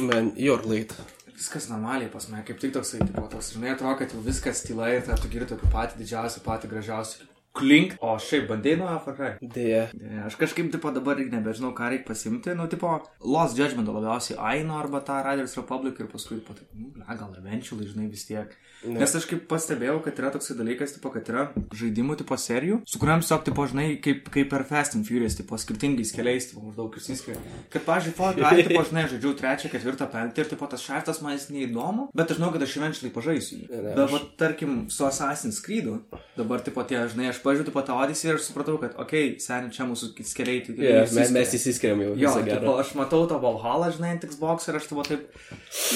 Man, you're late. Viskas normaliai pas mane, kaip tik toksai, tipo, toks, žinai, atrodo, kad jau viskas tyla ir tu girdi tokį patį didžiausią, patį gražiausią. Klink. O šiaip bandai nuo Far Deja. Ne, aš kažkaip, tipo, dabar nebežinau, ką reikia pasimti. Nu, tipo, Lost Judgment labiausiai Aino arba tą Riders Republic ir paskui, tipo, taip, nu, ble, gal eventually, žinai, vis tiek. Ne. Nes aš kaip pastebėjau, kad yra toksai dalykas, tipo, kad yra žaidimų tipo serijų, su kuriam tiesiog, tipo, žinai, kaip, kaip per Fast and Furious, tipo, skirtingais keliais, tipo, maždaug išsiskiria. Kad, pavyzdžiui, Far Cry, tipo, žinai, žaidžiau trečią, ketvirtą, penktą ir, tipo, tas šeštas man jis neįdomu, bet aš žinau, kad aš eventually pažaisiu jį. Ne, ne, Bet, aš- va, tarkim, su Assassin's Creed, dabar, tipo, tie, žinai, aš pažiūrėjau, tipo, tą Odyssey ir aš supratau, kad, okei, okay, seniai, čia mūsų keliai, tai Yeah, mes, mes įsiskiriam jau. Jo, tipo, aš matau tą Valhalla, žinai, ant Xbox ir aš tavo taip,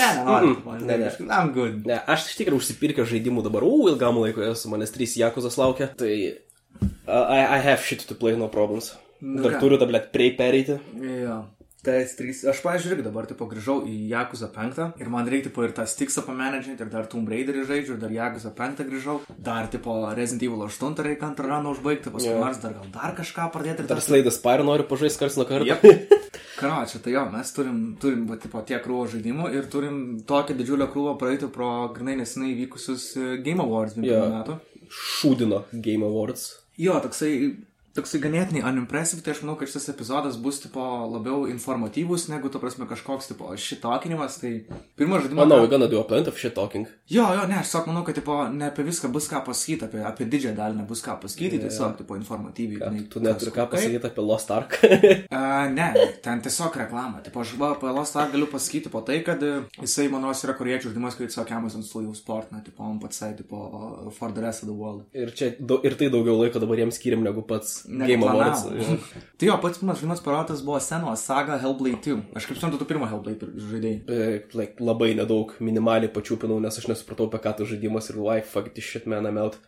ne, nenoriu, Mm, tipo, ne, ne. kažkaip, I'm good. Ne, aš iš tikrųjų užsipirkęs žaidimų dabar, u, ilgam laikui esu, manęs trys Jakuzas laukia. Tai uh, I, I have shit to play, no problems. Nu Dar ką? turiu, da, blėt, prei pereiti. Jo. TS3. Aš, pažiūrėk, dabar, tipo, grįžau į Jakuza 5 ir man reikia, tipo, ir tą Stiksą pamanagint, ir dar Tomb Raiderį žaidžiu, ir dar Jakuza 5 grįžau, dar, tipo, Resident Evil 8 reikia antrą raną užbaigti, paskui Jo. nors dar gal dar kažką pradėti. ir Dar Slaidas Pyre noriu pažaisti kars nuo karto. Jep. Karočią, tai jo, mes turim, turim va, tipo, tiek krūvo žaidimų ir turim tokią didžiulę krūvą praeiti pro grinai nesenai vykusius e, Game Awards 20 Jo. metų. Šūdino Game Awards. Jo, toksai, toksai ganėtinai unimpressive, tai aš manau, kad šis epizodas bus, tipo, labiau informatyvus negu, to prasme, kažkoks, tipo, šitokinimas, tai pirmas žaidimas... Oh, no, we're gonna do a plenty of shit talking. Jo, jo, ne, aš tiesiog manau, kad, tipo, ne apie viską bus ką pasakyti, apie, apie didžiąją dalį nebus ką pasakyti, Jo. tiesiog, tipo, informatyviai. Ką, žinai, tu neturi ką pasakyti apie Lost Ark. Uh, ne, ten tiesiog reklama. Tipo, aš va, apie Lost Ark galiu pasakyti po tai, kad e, jisai, manau, yra koriečių žaidimas, kai tiesiog Amazon Studio Sport, na, tipo, on pats, tipo, for the rest of the world. ir, čia, dau- ir tai daugiau laiko dabar jiems skiriam negu pats Game. Awards. Tai jo, pats pirmas žaidimas parodytas buvo Senuo saga Hellblade 2. Aš kaip suprantu, tu pirmą Hellblade žaidėjai. E, like, labai nedaug, minimaliai pačiupinau, nes aš nesupratau, apie ką tas žaidimas ir like, fuck this shit man, I'm out.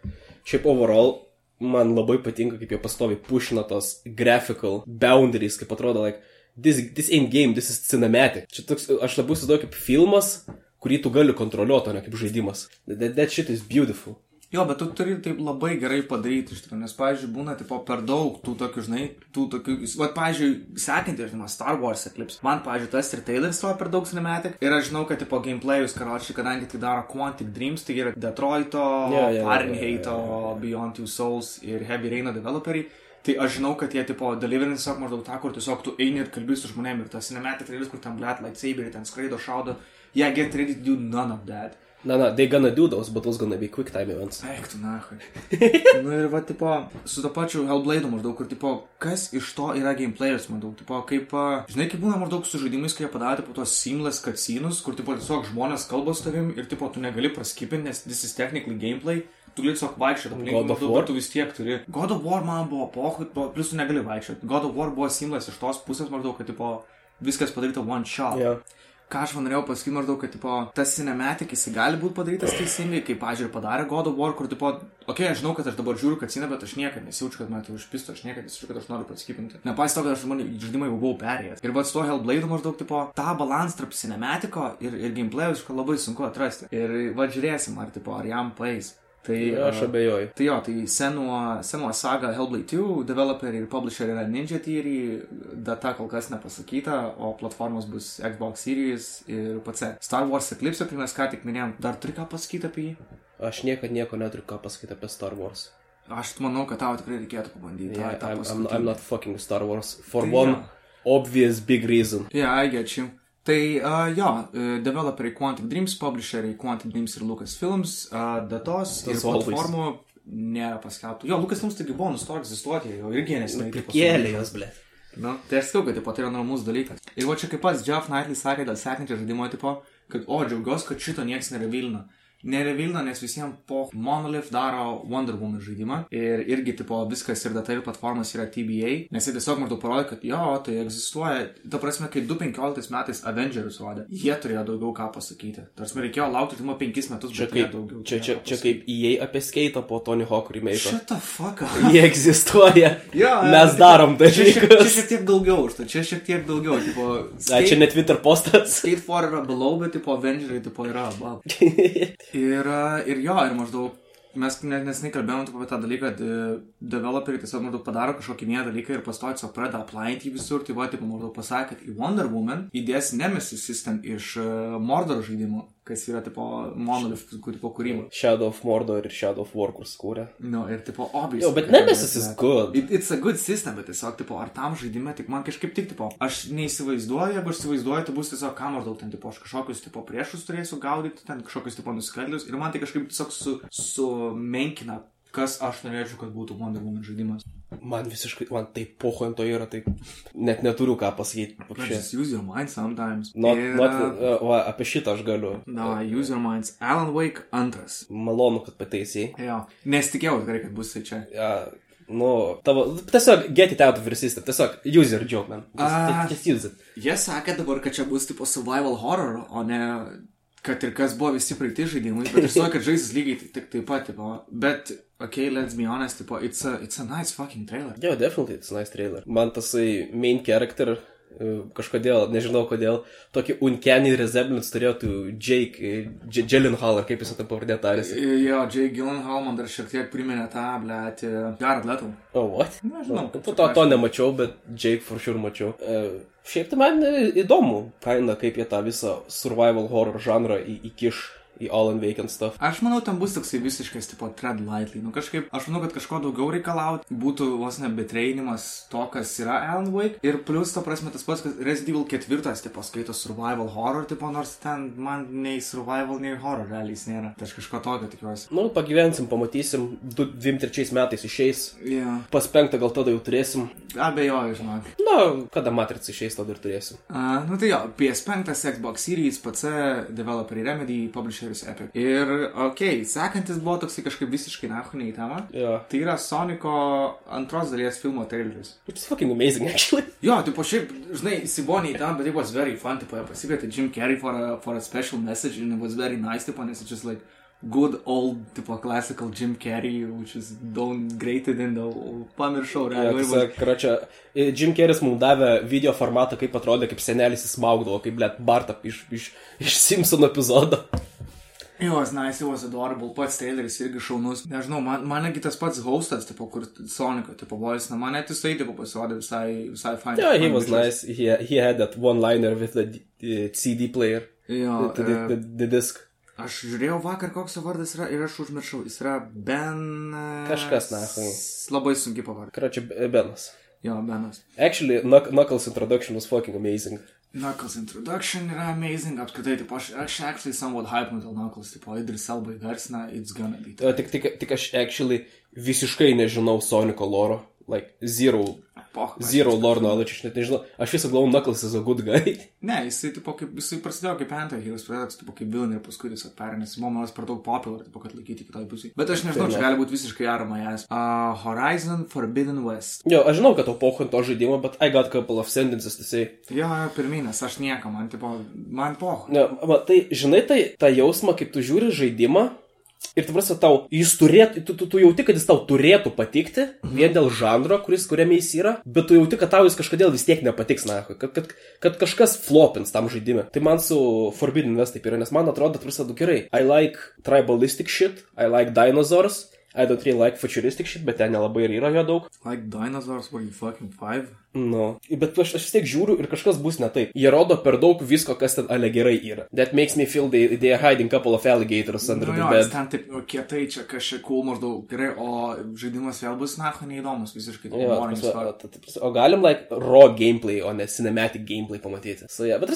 Šiaip overall, man labai patinka, kaip jie pastovi pushina tos graphical boundaries, kaip atrodo, like, this, this ain't game, this is cinematic. Čia toks, aš labiau įsivaizduoju kaip filmas, kurį tu gali kontroliuoti, o ne kaip žaidimas. That, that shit is beautiful. Jo, bet tu turi taip labai gerai padaryti iš tikrųjų, nes, pavyzdžiui, būna, tipo, per daug tų tokių, žinai, tų tokių, va, pavyzdžiui, sekantį, žinoma, Star Wars Eclipse. Man, pavyzdžiui, tas ir Taylor's to per daug cinematic. Ir aš žinau, kad, tipo, gameplayus, karočiui, kadangi tai daro Quantic Dreams, tai yra Detroito, jo, jo, Fahrenheito, jo, jo, Beyond Two Souls ir Heavy Rain developeriai. Tai aš žinau, kad jie, tipo, deliverint tiesiog maždaug tą, kur tiesiog tu eini ir kalbi su žmonėmis ir tas cinematic traileris, kur ten blėt lightsaberiai, ten skraido, šaudo. Yeah, get ready to do none of that. Na, na, they gonna do those, but those gonna be quick time events. Eik tu, na, nu ir va, tipo, su to pačiu Hellblade maždaug, kur, tipo, kas iš to yra gameplayers, maždaug, tipo, kaip, žinai, kaip būna maždaug su žaidimais, kai jie padarė, tipo, tos seamless cutscenes, kur, tipo, tiesiog žmonės kalba su tavim ir, tipo, tu negali praskipinti, nes this is technically gameplay. Tu tiesiog vaikščioti aplink, God of War? tu vis tiek turi. God of War man buvo pohui, plus tu negali vaikščioti. God of War buvo seamless iš tos pusės maždaug, kad, tipo, viskas padaryta one shot. Yeah. Ką aš norėjau pasakyti maždaug, kad, tipo, tas cinematic jis gali būti padarytas teisingai, kaip, pažiūrėjau, padarė God of War, kur, tipo, okei, okay, aš žinau, kad aš dabar žiūriu kaciną, bet aš niekada nesijaučiu, kad man tai užpisto, aš niekada nesijaučiu, kad aš noriu paskipinti. Nepaisant to, kad aš man žaidimai jau buvau perėjęs. Ir va, su to Hellblade maždaug, tipo, tą balansą tarp cinematiko ir, ir gameplay labai sunku atrasti. Ir va, žiūrėsim, ar, tipo, ar jam paės. Tai Aš a, abejoju. Tai jo, tai senuo, senuo saga Hellblade 2, developeriai ir publisheriai yra Ninja Theory, data kol kas nepasakyta, o platformos bus Xbox Series ir PC. Star Wars Eclipse, tai mes ką tik minėjom, dar turi ką pasakyti apie jį? Aš niekada nieko neturiu ką pasakyti apie Star Wars. Aš manau, kad tau tikrai reikėtų pabandyti. Yeah, tą- tą I'm, I'm. I'm not fucking Star Wars for Tai one jo. obvious big reason. Yeah, I get you. Tai uh, jo, uh, developeriai Quantic Dreams, publisheriai Quantic Dreams ir Lucasfilms, uh, datos ir platformų nėra paskelbtų. Jo, Lucasfilms taigi buvo nustoję egzistuoti, jau irgi neseniai. tipo, Prikėlė jos, ble. Nu, tai aš sakau, kad tipo, tai yra normalus dalykas. Ir va čia kaip pats Jeff Knightley sakė dėl sekančio žaidimo, tipo, kad, o, džiaugiuosi, kad šito niekas nerevilina. Nerevilina, nes visiems po Monolith daro Wonder Woman žaidimą. Ir irgi, tipo, viskas ir data ir platformas yra TBA. Nes jie tiesiog maždaug parodė, kad jo, tai egzistuoja. Ta prasme, kai 2015 metais Avengers rodė, jie turėjo daugiau ką pasakyti. Tarsi reikėjo laukti, tipo, 5 metus, Čia kaip, daugiau. čia, čia, čia kaip EA apie skaitą po Tony Hawk remake. Fuck up. Jie egzistuoja. Jo, Mes darom Čia šiek, čia dalykus. šiek tiek daugiau už tai, čia šiek tiek daugiau. Tipo, A, čia ne Twitter postas. Skate 4 yra below, bet tipo Avengers tipo yra above. Ir, ir jo, ir maždaug mes net nesnai kalbėjom apie tą dalyką, kad e, developeriai tiesiog maždaug padaro kažkokį vieną dalyką ir pastoja tiesiog pradeda aplinti visur, tai va, tipo, maždaug pasakė, kad į Wonder Woman įdės Nemesis System iš uh, Mordor žaidimo, kas yra, tipo, Monolith, kur, tipo, kūrimo. Shadow of Mordor ir Shadow of War, kur skūrė. Nu, ir, tipo, obvious. Jo, bet Nemesis is good. It, it's a good system, bet tiesiog, tipo, ar tam žaidime, tik man kažkaip tik, tipo, aš neįsivaizduoju, jeigu aš įsivaizduoju, tai bus tiesiog kam maždaug ten, tipo, aš kažkokius, tipo, priešus turėsiu gaudyti, ten kažkokius, tipo, nusikaltėlius ir man tai kažkaip tiesiog su, sumenkina, kas aš norėčiau, kad būtų Wonder Woman žaidimas. Man visiškai, man taip poho ant to yra, tai net neturiu ką pasakyti. Just use your mind sometimes. Not, ir, not, uh, va, apie šitą aš galiu. Na, use your minds. Alan Wake antras. Malonu, kad pataisiai. Jo, nesitikėjau tikrai, kad bus tai čia. Ja, nu, tavo, tiesiog get it out of your system, tiesiog use your joke, man. Just, Ah. just use it. Jie sakė dabar, kad čia bus tipo survival horror, o ne kad ir kas buvo visi praeiti žaidimai, bet aš žinau, kad žaisis lygiai taip, taip pat, tipo, bet, okay, let's be honest, tipo, it's a, it's a nice fucking trailer. Jo, definitely, it's a nice trailer. Man tasai main character uh, kažkodėl, nežinau kodėl, tokį uncanny resemblance turėjo tu Jake, J- Gyllenhaal, ar kaip jis tą pavardė tarėsi. Jo, Jay Gyllenhaal man dar šiek tiek priminė tą, blėt, Jared Leto. Oh, what? Nežinau, To, to, to nemačiau, bet Jake for sure mačiau. Uh, šiaip tai man įdomu, kaina, kaip jie tą visą survival horror žanrą įkiš į Alan Vacant stuff. Aš manau, ten bus toksai visiškas, tipo, tread lightly. Nu, kažkaip, aš manau, kad kažko daugiau reikalauti būtų vos ne betreinimas to, kas yra Alan Wake. Ir plus, to prasme, tas pats, kad Resident Evil 4, tipo, skaito survival horror, tipo, nors ten man nei survival, nei horror realiai jis nėra. Tai aš kažko tokio tikiuosi. Nu, pagyvensim, pamatysim, 23 metais išeis. Yeah. Pas penktą gal tada jau turėsim. Abejoju, žinok. Na, kada Matrix išeis, tada ir turėsim. Uh, nu tai jo, PS5, Xbox Series, PC, developeriai Remedy, publisheris Epic. Ir, okei, okay, sekantis buvo toksai kažkaip visiškai nahu ne į temą. Jo. Tai yra Sonico antros dalies filmo traileris. It's fucking amazing, actually. Jo, tipo šiaip, žinai, į temą, bet it was very fun, tipo, pasikvietė Jim Carrey for a, for a special message and it was very nice, tipo, nes it's just like good old, tipo, classical Jim Carrey, which is downgraded in the, pamiršau, Ja, realiai. tiesiog, karočią, Jim Carrey's mums davė video formatą, kaip atrodė, kaip senelis įsmaugdavo, kaip, blėt, Bartą iš, iš, iš Simpson epizodo. It was nice, it was adorable, pats traileris irgi šaunus. Nežinau, man, man netgi tas pats hostas, tipo, kur Sonico, tipo, voice, na, man net jisai, tipo, pasirodė visai, visai fine. Yeah, he was nice. He, he had that one-liner with the uh, CD player, Jo, the, the, e, the, the disc. Aš žiūrėjau vakar, koks jo vardas yra ir aš užmiršau. Jis yra Ben. e, Kažkas, na, Labai sunki pavardė. Karočią, Benas. Jo, Benas. Actually, Knuck- Knuckles introduction was fucking amazing. Knuckles introduction yra amazing, apskritai, tipo, aš, aš actually somewhat hype nuo Knuckles, tipo, Idris Elba įgarsina, it's gonna be. Tik, tik, tik aš actually visiškai nežinau Sonico loro. Like, zero, Poch, zero lore knowledge, aš net nežinau. Aš visą galvoju, Knuckles is a good guy. Ne, jisai, tipo, kaip, jisai prasidėjo kaip anti-heroes, pradėjo, tipo, kaip villain ir paskui tiesiog perė, nes jis manas per daug popular, tipo, kad laikyti kitoj pusėje. Bet aš nežinau, Tai čia ne. gali būti visiškai arama jas. Uh, Horizon Forbidden West. Jo, aš žinau, kad tau pocho ant to žaidimo, but I got couple of sentences to say. Jo, jo, pirminės, aš nieko, man, tipo, man poch. Ne, va, tai, žinai, tai tą jausmą, kaip tu žiūri žaidimą ir tu prasa tau, jis turėtų, tu, tu, tu jauti, kad jis tau turėtų patikti, vien dėl žanro, kuris, kuriame jis yra, bet tu jauti, kad tau jis kažkodėl vis tiek nepatiks, na, kad, kad, kad kažkas flopins tam žaidimui. Tai man su Forbidden West taip yra, nes man atrodo, tu prasa du gerai. I like tribalistic shit, I like dinosaurs, I don't really like futuristic shit, bet ten nelabai ir yra jo daug. Like dinosaurs, were you fucking five? Nu, bet aš, aš vis tiek žiūriu ir kažkas bus ne taip. Jie rodo per daug visko, kas ten ale gerai yra. That makes me feel they, they are hiding couple of alligators under Nu the jo, bed. jis ten taip kietai čia kažkiek cool maždaug gerai, o žaidimas vėl bus nacho neįdomus visiškai. Jo, prasme, o galim, like, raw gameplay, o ne cinematic gameplay pamatyti. So, yeah, bet,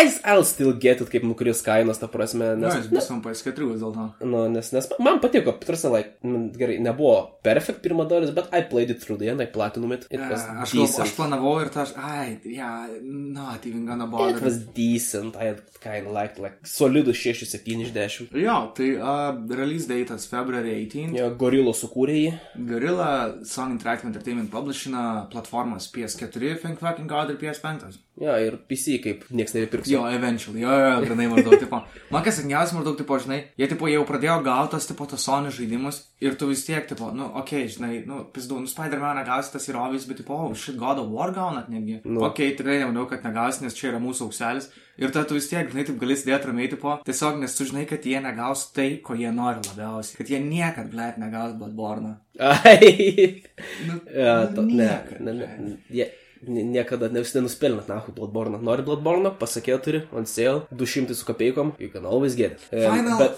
I- I'll still get it, kaip nukris kainos, ta prasme, nes, jis bus ant PS4 vis dėlto. nu, nes, nes man patiko, tarsi, like, gerai, nebuvo perfect pirma dalis, bet I played it through the end, I platinum it, it E, Aš, gal, aš decent. Planavau ir tas, ai, yeah, not even gonna It bother. was decent, I kind of liked, like, solidus 6-7 iš 10. Jo, tai uh, release datas February 18. Jo, Gorilo sukūrė jį. Gorilla Song Interactive Entertainment publishina platformas PS4, Think Fucking God ir PS5. Jo, ir PC kaip nieks nebepirks. Jo, eventually, jo, jo, grinai maždaug, tipo. Man kas sėkmiausia maždaug, tipo, žinai, jie, tipo, jau pradėjo gautas, tipo, tos Sony žaidimus ir tu vis tiek, tipo, nu, okei, okay, žinai, nu, pizdu, nu, Spider-Man gausi tas įrovis, bet, tipo, oh, shit, God of War gaunat netgi. Nu. Ok, tikrai nemanau, kad negaus, nes čia yra mūsų aukselis. Ir tada tu vis tiek, žinai, taip gali sėdėti ramiai, tipo, tiesiog, nes tu žinai, kad jie negaus tai, ko jie nori labiausiai. Kad jie niekad, blėt, negaus Bloodborne. Ai. Nu, Ja, to, ne, niekad, ne, ne, jie nie- niekada ne visi nenuspelnat, nahu, Bloodborne. Nori Bloodborne, pasakė turi, on sale, 200 su kopeikom, you can always get it. Final. Bet,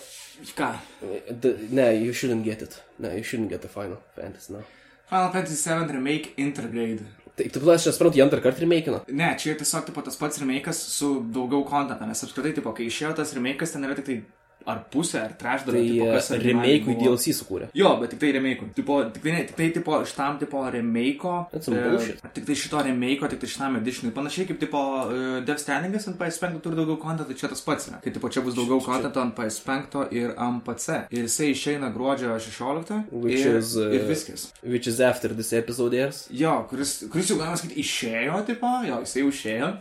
Ką? the, ne, you shouldn't get it. Ne, you shouldn't get the Final Fantasy, no. Final Fantasy VII Remake Intergrade. Tai tu plas, aš suprantu, jie antrą kartą remakeino. Ne, čia tiesiog tipo, tas pats remake'as su daugiau kontento, nes apskritai, tipo, kai išėjo tas remake'as, ten yra tik tai ar pusė, ar trečdalė. Tai originaliai remake'ui. DLC sukūrė. Jo, bet tik tai remake'ui. Tipo, tik tai, tik tai tipo, šitam tipo remake'o. Bullshit. tik tai šito remake'o, tik tai šitam editionui. Panašiai kaip tipo uh, Death Strandingas ant PS5 turi daugiau kontento, tai čia tas pats. Kai tipo čia bus daugiau kontento ant PS5 ir ant PC. Ir jisai išeina gruodžio 16. Which ir, is, uh, ir viskas. Which is after this episode airs. Jo, kuris, kuris jau galima sakyti išėjo, tipo, jo, jisai jau išėjo.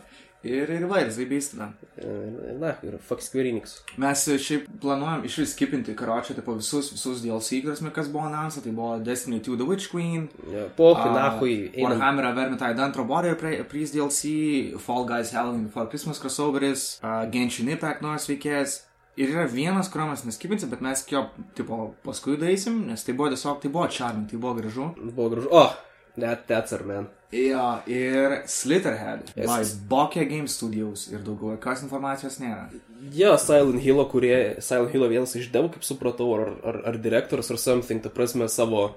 Ir, ir va, ir zaibys tada. Uh, Na, ir fuck Square Enix. Mes e, šiaip planuojam iš vis skipinti, karočią, tipo, visus, visus DLC, mes kas buvo announced, tai buvo Destiny 2 The Witch Queen, Ja, Pohui, a, nahui, einam. Warhammer Vermintide Antro Border Priest DLC, Fall Guys Halloween for Christmas crossoveris, uh, Genshin Impact nors veikėjas. Ir yra vienas, kurio mes neskipinsim, bet mes jo, tipo, paskui darysim, nes tai buvo tiesiog, tai buvo charming, tai buvo gražu. Buvo gražu. O, that, that's our man. Jo, ir Slitterhead, Yes. by Bokeh Game Studios ir daugiau jokios informacijos nėra. Jo, Silent Hill, kurie, Silent Hill vienas iš devų, kaip supratau, ar, ar, ar direktorius, ar something, ta prasme, savo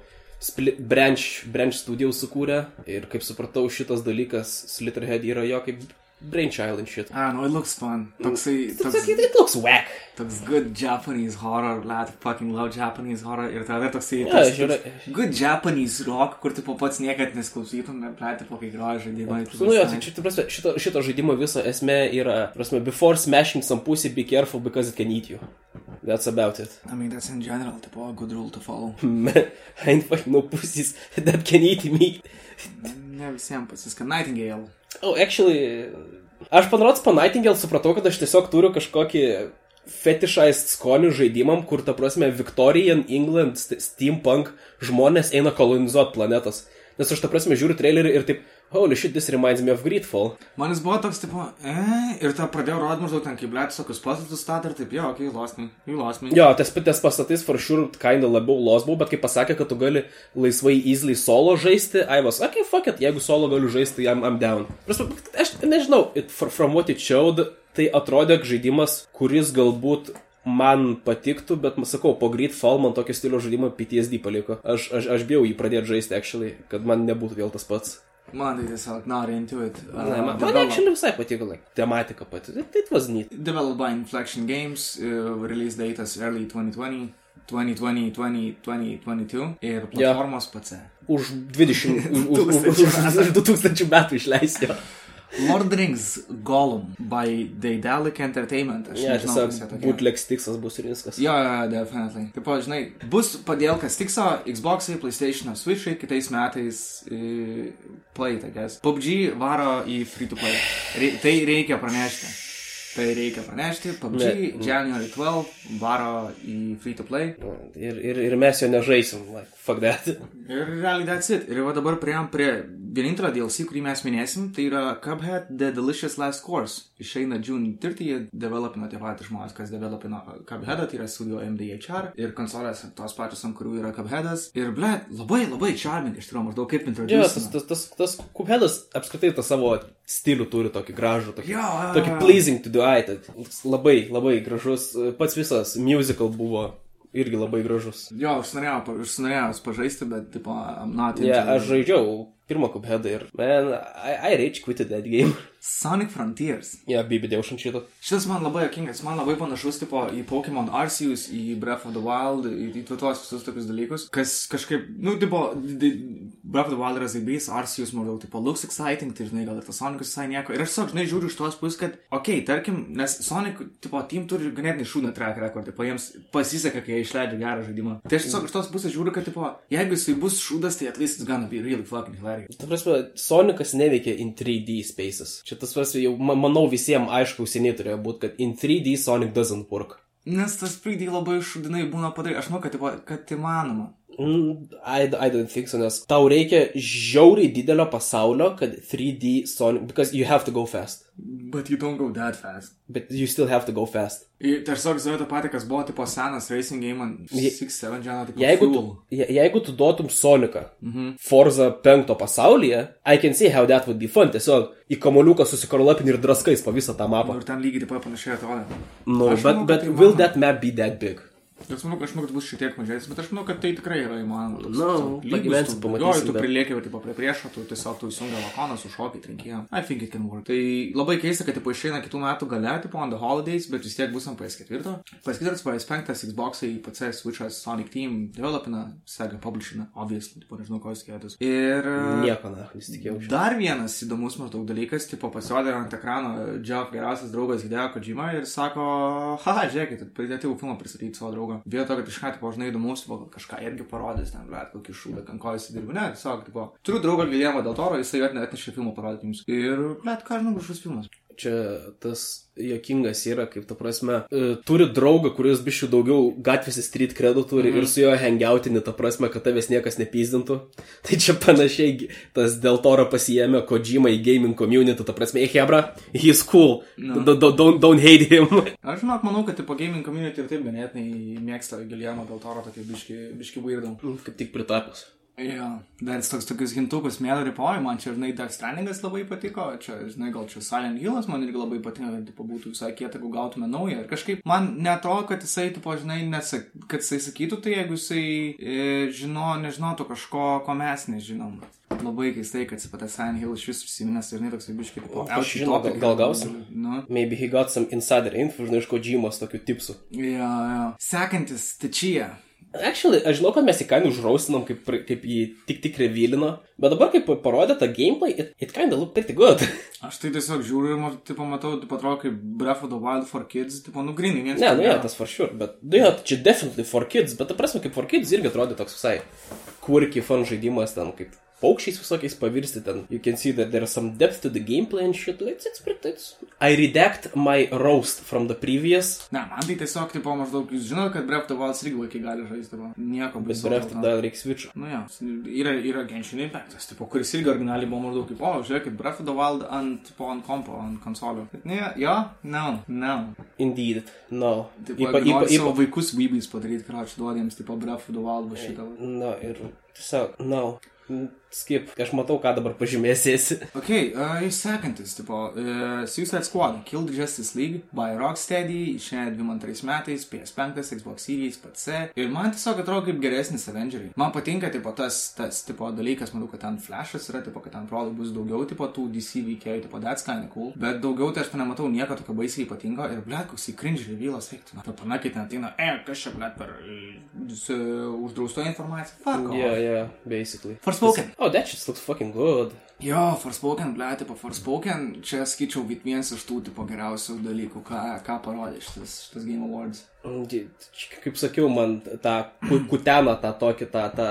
split, branch, branch studio sukūrė. Ir kaip supratau, šitas dalykas, Slitterhead yra jo kaip brainchild and shit. Ah, no, it looks fun. Toksai, Toks, toks, it, looks whack. toks good Japanese horror, lad, fucking love Japanese horror. Ir tada toksai, Jo, toks, žiūrė. toks good Japanese rock, kur tu po pats niekad nesklausytum, bet plėtė po kai groja žaidimai. tai Nu jo, tai čia, prasme, šito, šito žaidimo visa esmė yra, prasme, before smashing some pussy, be careful because it can eat you. That's about it. I mean, that's in general, tipo, a good rule to follow. I ain't fucking no pussies that can eat me. Ne visiems pasiska Nightingale. Oh, actually, aš panarots po Nightingale supratau, kad aš tiesiog turiu kažkokį fetišais skonių žaidimam, kur, ta prasme, Victorian England st- steampunk žmonės eina kolonizuoti planetas. Nes aš, ta prasme, žiūriu trailerį ir taip, holy shit, this reminds me of Greedfall. Man jis buvo toks, tipo, e, ir tą pradėjau rodyti maždaug ten, kaip blėt, tokius pastatus statė ir taip, jo, okei, okay, you lost me. Jo, tas tas pastatais for sure kinda labiau los buvo, bet kai pasakė, kad tu gali laisvai easily solo žaisti, I was, okay, fuck it, jeigu solo galiu žaisti, I'm, I'm down. Prasme, aš nežinau, it, fr- from what it showed, tai atrodė žaidimas, kuris galbūt man patiktų, bet, sakau, po Greedfall man tokio stilio žaidimo PTSD paliko. Aš, aš, aš bijau jį pradėti žaisti, actually, kad man nebūtų vėl tas pats. Man tai tiesiog not into it. Uh, Ne, man, man actually visai patiko, like, tematika pati. It, it was neat. Developed by Inflection Games, uh, release date is early 2020, 2020, 2020, 2022 ir platformos PC. Už 20, už, už, už, už, už 2000 metų išleisti. Lord Rings Gollum by Daedalic Entertainment. Aš Ne, nežinau, kas jie tokie. bootleg stiksas bus ir viskas. Jo, jo, jo, definitely. Taip, žinai, bus padėlkas tikso Xbox'ai, PlayStation'o, Switch'ai, kitais metais e, play, I guess. PUBG varo į free to play. Re, tai reikia pranešti. Tai reikia pranešti. PUBG Ne. January 12 varo į free to play. Ir, ir, ir mes jo nežaisim, like, fuck that. Ir realiai that's it. Ir va dabar prieėm prie vienintelio DLC, kurį mes minėsim, tai yra Cuphead The Delicious Last Course. Išeina June 30, developino tie patys žmonės, kas developino Cupheadą, tai yra studio MDHR ir konsolės tos pačios, ant kurių yra Cupheadas. Ir ble, labai, labai charming, iš tikrųjų, maždaug kaip Jo, introduce. tas, tas, tas, tas Kuphedas apskritai tą savo stilių turi tokį gražų, tokį, Jo, jo, tokį jo. pleasing to the eye. tad Labai, labai gražus. Pats visas musical buvo irgi labai gražus. Jo, aš norėjau, aš norėjau pažaisti, bet, tipo, I'm not Ne, yeah, aš žaidžiau pirmą Kuphedą ir, man, I, I rage quitted that game. Sonic Frontiers. Ja, bibidėjau šant šitą. Šitas man labai jokingas, man labai panašus tipo, į Pokemon Arceus, į Breath of the Wild, į, į tuos visus tokius dalykus, kas kažkaip, nu, tipo, Breath of the Wild yra zaibys, Arceus maždaug, tipo, looks exciting, tai žinai, gal ir tas Sonicas visai nieko. Ir aš tiesiog, žinai, žiūriu iš tos pusės, kad, okei, okay, tarkim, nes Sonic, tipo, team turi ganėtinai šūdą track record, tipo, jiems pasiseka, kai jie išleidžia gerą žaidimą. Tai aš tiesiog iš tos pusės žiūriu, kad, tipo, jeigu jisai bus šūdas, tai at least it's gonna be really fucking hilarious. Ta prasme, Sonicas neveikia in 3D spaces. Čia tas prasme, jau ma- manau visiems aišku, seniai turėjo būti, kad in 3D Sonic doesn't work. Nes tas 3D labai šūdinai būna padaryti. Aš manau, kad, tipo, kad įmanoma. Mm, I, I don't think so, nes tau reikia žiauriai didelio pasaulio, kad 3D Sonic, because you have to go fast. But you don't go that fast. But you still have to go fast. Tiesiog žinai tą patį, kas buvo tipo senas racing game ant Je- 6-7 džiano, tipo Jeigu tu, fuel. je, jeigu tu duotum Sonicą mhm. Forza 5 pasaulyje, I can see how that would be fun. Tiesiog į kamoliuką susikorlapini ir draskais po visą tą mapą. Ir ten lygiai taip pat panašiai atrodo. No, Aš but, manau, but tai will that map be that big? Aš manau, aš manau, kad bus šiek tiek mažesnis, bet aš manau, kad tai tikrai yra įmanoma. Lygus, pagyvensim, tu- pamatysim, Jo, tu prilieki, tipo, prie priešo, tu tiesiog tu įsijungi lakoną, sušokai, trinkėjom. I think it can work. Tai labai keista, kad tipo išeina kitų metų gale, tipo on the holidays, bet vis tiek bus ant PS4. PS4, PS5, Xbox'ai, PC, Switch'as, Sonic Team, developina, Sega publishina, obviously, tipo, nežinau, ko jūs tikėtės. Ir... Nieko, na, nesitikėjau. šito. Dar vienas įdomus maždaug dalykas, tipo pasirodė ant ekrano Jeff geriausias draugas Hideo Kojima ir sako, haha, žiūrėkit, pridėtivų filmą pristatyti savo draugą. Vietoj to, kad iš ką, tipo, žinai, įdomus, tipo, kažką irgi parodys, ten, bet kokį šūdą, ant ko jis dirba, ne, tiesiog, tipo, turiu draugą Giljamą Del Toro, jisai atnešė filmą parodyti jums. Ir, bet, ką žinau, kažkoks filmas. Čia tas jokingas yra, kaip ta prasme, e, turi draugą, kuris bišių daugiau gatvėse street credo turi mhm. ir su juo hangiautini, ta prasme, kad tavęs niekas nepyzdintų. Tai čia panašiai tas dėl to pasijėmė Kojima į gaming community, ta prasme, hey Hebra, he's cool, No. don't, don't, hate him. Aš žinok, manau, kad, tipo, gaming community ir taip ganėtinai mėgsta Giljamą Del Toro tokį biški, biški weirdom. kaip tik pritapęs. Jo, dar toks tokius hintukus mėly ripoj, man čia, žinai, Death Strandingas labai patiko, čia, žinai, gal čia Silent Hillas man irgi labai patinka, kad, tipo, būtų visai kieta, jeigu gautume naują. Ir kažkaip man netrodo, kad jisai, tipo, žinai, nesak, kad jisai sakytų tai, jeigu jisai e, žino, nežinotų kažko, ko mes nežinom. Labai keistai, kad jis patė Silent Hill iš vis užsiminęs, ir žinai, toks biškai, tipo, Aš žinau, gal- gal gausim? Nu, Maybe he got some insider info, žinai, iš Kojimos tokių tipsų. jo, jo. Sekantis, Tečija. Actually, aš žinau, kad mes į kainą užraustinom, kaip, kaip jį tik tik revilino, bet dabar, kaip parodė tą gameplay, it, it kinda look pretty good. Aš tai tiesiog žiūriu ir, tipo, matau, tipo, atrodo kaip Breath of the Wild for Kids, tipo, nu, grinai, viens. ne, nu, vieno. tas for sure, bet, nu, ja, čia definitely for kids, bet, ta prasme, kaip for kids irgi atrodė toks visai quirky fun žaidimas ten, kaip paukščiais visokiais pavirsti ten. You can see that there's some depth to the gameplay and shit. It's, it's pretty, it's... I redact my roast from the previous, Ne, man tai tiesiog, tipo, maždaug, jūs žinote, kad Breath of the Wild irgi vaikai gali žaisti, tipo, nieko bet baisaus dėl to. dar reikia switch. Nu, jo, yra, yra Genshin Impactas, tipo, kuris irgi originaliai buvo maždaug kaip, o, žiūrėkit, Breath of the Wild ant, tipo, ant kompo, ant konsolio. Bet ne, jo, no, no. Indeed, no. Tipo, Ypa, ypa, savo ypa, vaikus vybys padaryti, ką aš duodu jiems, tipo, Breath of the Wild va šitą. va. no, ir tiesiog, no. Skip, aš matau, ką dabar pažymėsėsi. Ok, uh, sekantis, tipo, uh, Suicide Squad, Killed Justice League by Rocksteady, išėjo 22 metais, PS5, Xbox Series, PC. Ir man tiesiog atrodo kaip geresnis Avengeriai. Man patinka, tipo, tas, tas, tipo, dalykas, manau, kad ten Flashas yra, tipo, kad ten atrodo bus daugiau, tipo, tų DC veikėjų, tipo, that's kinda cool. Bet daugiau tai aš ten nematau nieko tokio baisiai ypatingo. Ir, blėt, koks į cringe revealas, eiktų. Na, panakit, ten ateina, e, kas čia, blėt, per uh, su uždrausto informaciją. Fuck. off. Yeah, yeah, basically. Forspoken. Oh, that just looks fucking good. Jo, Forspoken, ble, tipo, Forspoken, čia skaičiau vienas iš tų, tipo, geriausių dalykų, ką, ką parodė šitas, šitas Game Awards. Mm, Kaip sakiau, man tą ku- kuteną, tą tokį, tą, tą,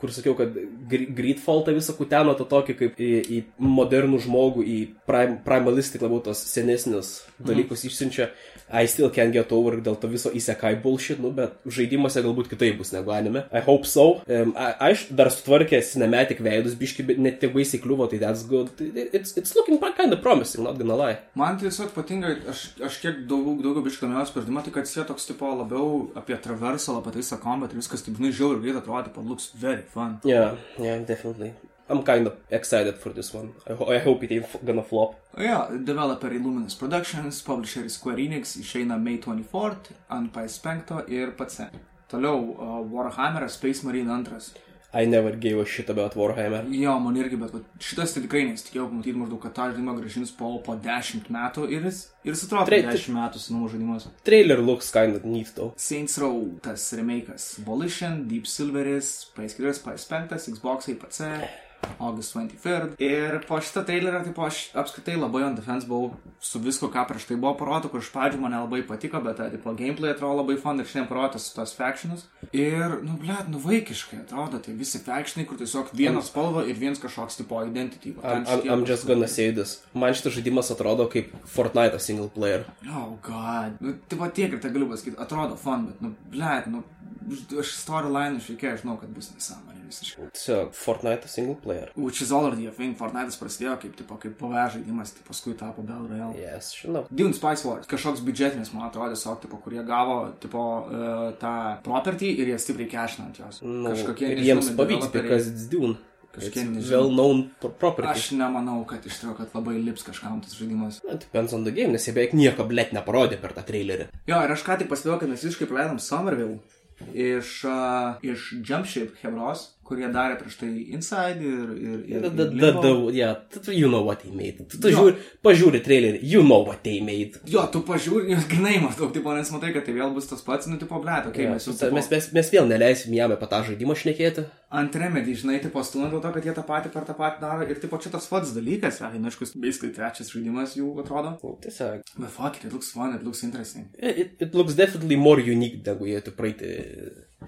kur sakiau, kad gr- Greedfall tą visą kuteną, tą tokį kaip į, į modernų žmogų, į prim, primalistic labiau tos senesnius dalykus išsiunčia. I still can't get over dėl to viso įsekai bullshit, nu, bet žaidimuose galbūt kitaip bus negu anime. I hope so. Um, aš dar sutvarkė cinematic veidus, biški, bet net tiek baisiai kliuvo, tai that's good. It's, it's looking kind of promising, not gonna lie. Man tiesiog patinka, aš, aš kiek daugiau, daugiau biškamėjau spaudimą, tai kad jis toks, tipo, labiau apie traversal, apie tai combat ir viskas, taip, žinai, žiauriai greit atrodo, tipo, looks very fun. Yeah, yeah, definitely. I'm kind of excited for this one. I, ho I hope it ain't gonna flop. O Jo, developer Illuminous Productions, publisher Square Enix, išeina May 24 ant PS5 ir PC. Toliau uh, Warhammer Space Marine 2. I never gave a shit about Warhammer. Jo, man irgi, bet vat, šitas tai tikrai nesitikėjau pamatyti maždaug, kad tą žaidimą gražins po, po 10 metų ir jis, ir jis atrodo Tre- 10 metų senumo žaidimas. Trailer looks kind of neat though. Saints Row, tas remake'as. Volition, Deep Silveris, PS4, PS5, Xbox, PC. August 23rd. Ir po šitą trailerį, tai po aš apskritai labai on defense buvau su visko, ką prieš tai buvo parodyta, kur iš pradžių man labai patiko, bet, tai, tipo, gameplay atrodo labai fun ir šiandien parodytas tos factionus. Ir, nu, blėt, nu, vaikiškai atrodo, tai visi factionai, kur tiesiog viena spalva ir vienas kažkoks, tipo, identity. I'm, I'm, I'm just gonna say this. Man šitas žaidimas atrodo kaip Fortnite single player. Oh, god. Nu, tai va tiek ir tai galiu pasakyti, atrodo fun, bet, nu, blėt, nu, aš storyline išreikėjau, žinau, kad bus nesąmonė visiškai. Tiesiog Fortnite single player. Which is already a thing, Fortnite'as prasidėjo kaip, tipo, kaip PV žaidimas, tai paskui tapo Battle Royale. Yes, žinau. Dune Spice Wars, kažkoks biudžetinis, man atrodo, tiesiog, tipo, kurie gavo, tipo, uh, tą property ir jie stipriai cashina ant jos. Nu, Kažkokie ir jiems pavyks, it's Dune. Kažkokie It's nežinomi- well known pro- property. Aš nemanau, kad iš tikrųjų, kad labai lips kažkam tas žaidimas. Na, Depends on the game, nes jie beveik nieko, blėt, neparodė per tą trailerį. Jo, ir aš ką tik pastebėjau, kad mes visiškai praleidom Somerville iš, uh, iš Jumpship Hebros, kurie darė prieš tai Inside ir... ir, ir, The, ir the, Limbo. the, yeah, you know what they made. Tu, tu žiūri, pažiūri trailerį, you know what they made. Jo, tu pažiūri, jos grinai maždaug, tipo, nes matai, kad tai vėl bus tas pats, nu, tipo, blėt, okei, Yeah, mes jau... mes, mes, mes, mes vėl neleisim jam apie tą žaidimą šnekėti. ant remedį, žinai, tipo, stūna dėl to, kad jie tą patį per tą patį daro ir, tipo, čia tas pats dalykas, nu, aišku, basically trečias žaidimas jų atrodo. Tiesiog. Bet fuck it, it looks fun, it looks interesting. It, it looks definitely more unique negu jie tu praeiti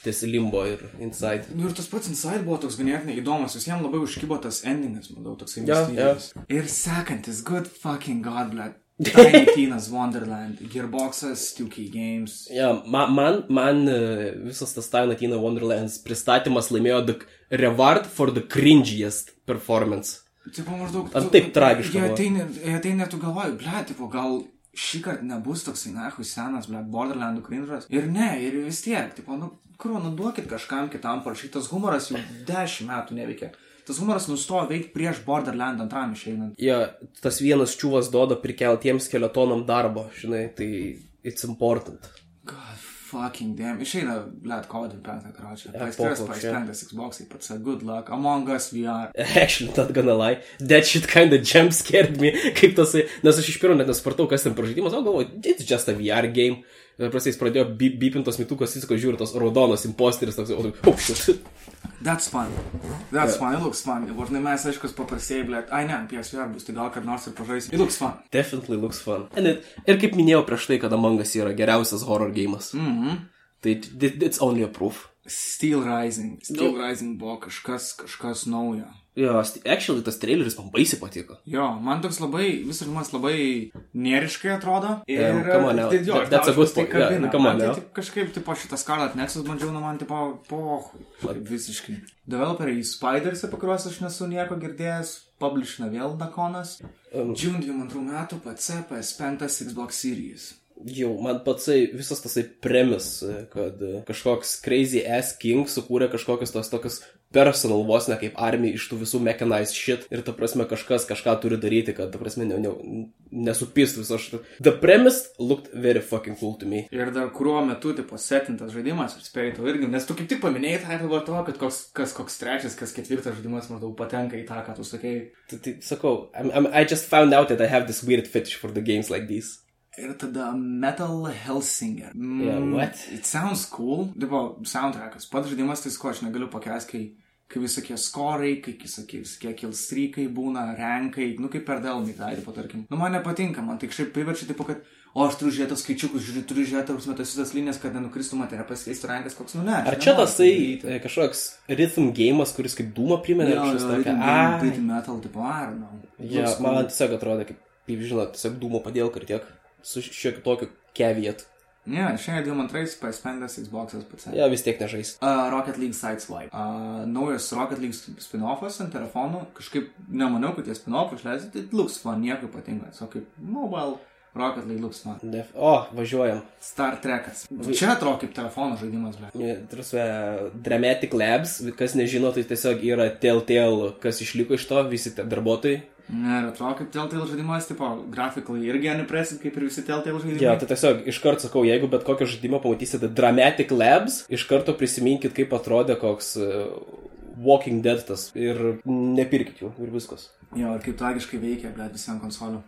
ties limbo ir inside. Nu ir tas pats Inside buvo toks ganėtinai įdomus, visiems labai užkybo tas endingas, manau, toksai Jo, mistyrinis. Ir sekantis, good fucking god, blėt. Tiny Tina's Wonderland, Gearboxas, 2K Games. Ja, man, man, man e, visas tas Tiny Tina Wonderlands pristatymas laimėjo the reward for the cringiest performance. Tipo maždaug... Ar taip tragiška Jie buvo? ateina, jie ateina, tu galvoji, ble, tipo, gal šį kartą nebus toksai, na, senas, ble, Borderlandų cringe'as. Ir ne, ir vis tiek, tipo, nu, kur, nu, duokit kažkam kitam parašytas humoras jau dešimt metų neveikia. Tas humoras nustojo veikti prieš Borderland antram išeinant. Ja, tas vienas čiūvas duoda prikeltiems skeletonam darbo, žinai, tai it's important. Fucking damn. Išeina, ble, kovo 25, karočią. Ja, PS3, po koks, ja. PS5, Xbox, pats, good luck. Among Us VR. Actually, not gonna lie, that shit kinda jump scared me, kaip tas, nes aš iš pirmo net nesupratau, kas ten per žaidimas, o galvoju, it's just a VR game. Prastai jis pradėjo bi- bipintos mitukas, jis ko žiūri tos raudonos imposteris, toks, o, oh shit. That's fun. That's fun. It looks fun. Ir mes, aišku, paprastėjai, ble, ai ne, PSVR bus, tai gal kad nors ir pažaisim. It looks fun. Definitely looks fun. It, ir kaip minėjau prieš tai, kad Among Us yra geriausias horror gėjimas. Mhm. Mm tai it- it's only a proof. Steel Rising. Steel Rising buvo kažkas, kažkas naujo. Jo, actually tas traileris man baisiai patiko. Jo, man toks labai, visas žaidimas labai neriškai atrodo. Ir, Yeah, tai jo, That- that's a good tai point. Yeah, kabina. come on Man tai taip kažkaip, tipo, šitą Scarlet Nexus bandžiau, nu man, tipo, pohui. Visiškai. Developeriai Spiders, apie kuriuos aš nesu nieko girdėjęs, publishina vėl Dakonas. Um, June 22 metų PC, PS5, Xbox Series. Jau, man patsai visas tasai premis, kad kažkoks crazy ass king sukūrė kažkokius tos tokius personal vos ne kaip armija iš tų visų mechanized shit ir ta prasme kažkas kažką turi daryti, kad ta prasme ne, ne, nesupistų viso šito. The premise looked very fucking cool to me. Ir dar kuriuo metu, tipo, setintas žaidimas, ir spėjai tau irgi, nes tu kaip tik paminėjai tą ir dabar to, kad koks, kas koks trečias, kas ketvirtas žaidimas maždaug patenka į tą, ką tu sakei. Tai, tai sakau, I'm, I'm, I just found out that I have this weird fetish for the games like these. Ir tada Metal Helsinger. Mm, Yeah, what? It sounds cool. Tipo, soundtrackas. Pats žaidimas, tai ko aš negaliu pakęsti, kai, kai visokie skorai, kai visokie, visokie kilstrykai būna, renkai, nu kaip per delmį, tai, tipo, tarkim. Nu, man nepatinka, man tai kažkaip priverčia, tipo, kad, o aš turiu žiūrėti skaičiukus, žiūriu, turiu žiūrėti, ar tas visas linijas, kad nenukristų man, tai nepasikeistų rankas koks, nu ne. Ar čia tasai tai e, kažkoks rhythm gėjimas, kuris kaip dūma primena? Jo, jo, rhythm rhythm metal, tipo, ar, nu. Looks man tiesiog atrodo, kaip, kaip žinot, tiesiog dūmo padėlka ir tiek. Su šiek tokiu caveat. Ne, šiandien 22 PS5, Xbox'as pats. Ja, vis tiek nežais. Uh, Rocket League Sideswipe. Uh, naujas Rocket League spin-offas ant telefonų. Kažkaip nemaniau, kad jie spin-off išleis. Tai looks fun, nieko ypatinga. So kaip mobile Rocket League looks fun. Def... O, važiuojam. Star Trekas. Čia atrodo kaip telefono žaidimas, ble. Trusve, Dramatic Labs, kas nežino, tai tiesiog yra Telltale, kas išliko iš to, visi darbuotojai. Ne, ir atrodo kaip Telltale žaidimas, tipo, grafikai irgi unimpressive, kaip ir visi Telltale žaidimai. Ja, tai tiesiog iškart sakau, jeigu bet kokio žaidimo pamatysite Dramatic Labs, iš karto prisiminkit, kaip atrodė koks uh, Walking Dead tas ir nepirkit jų ir viskas. Jo, ir kaip tragiškai veikia, ble, visiems konsolių.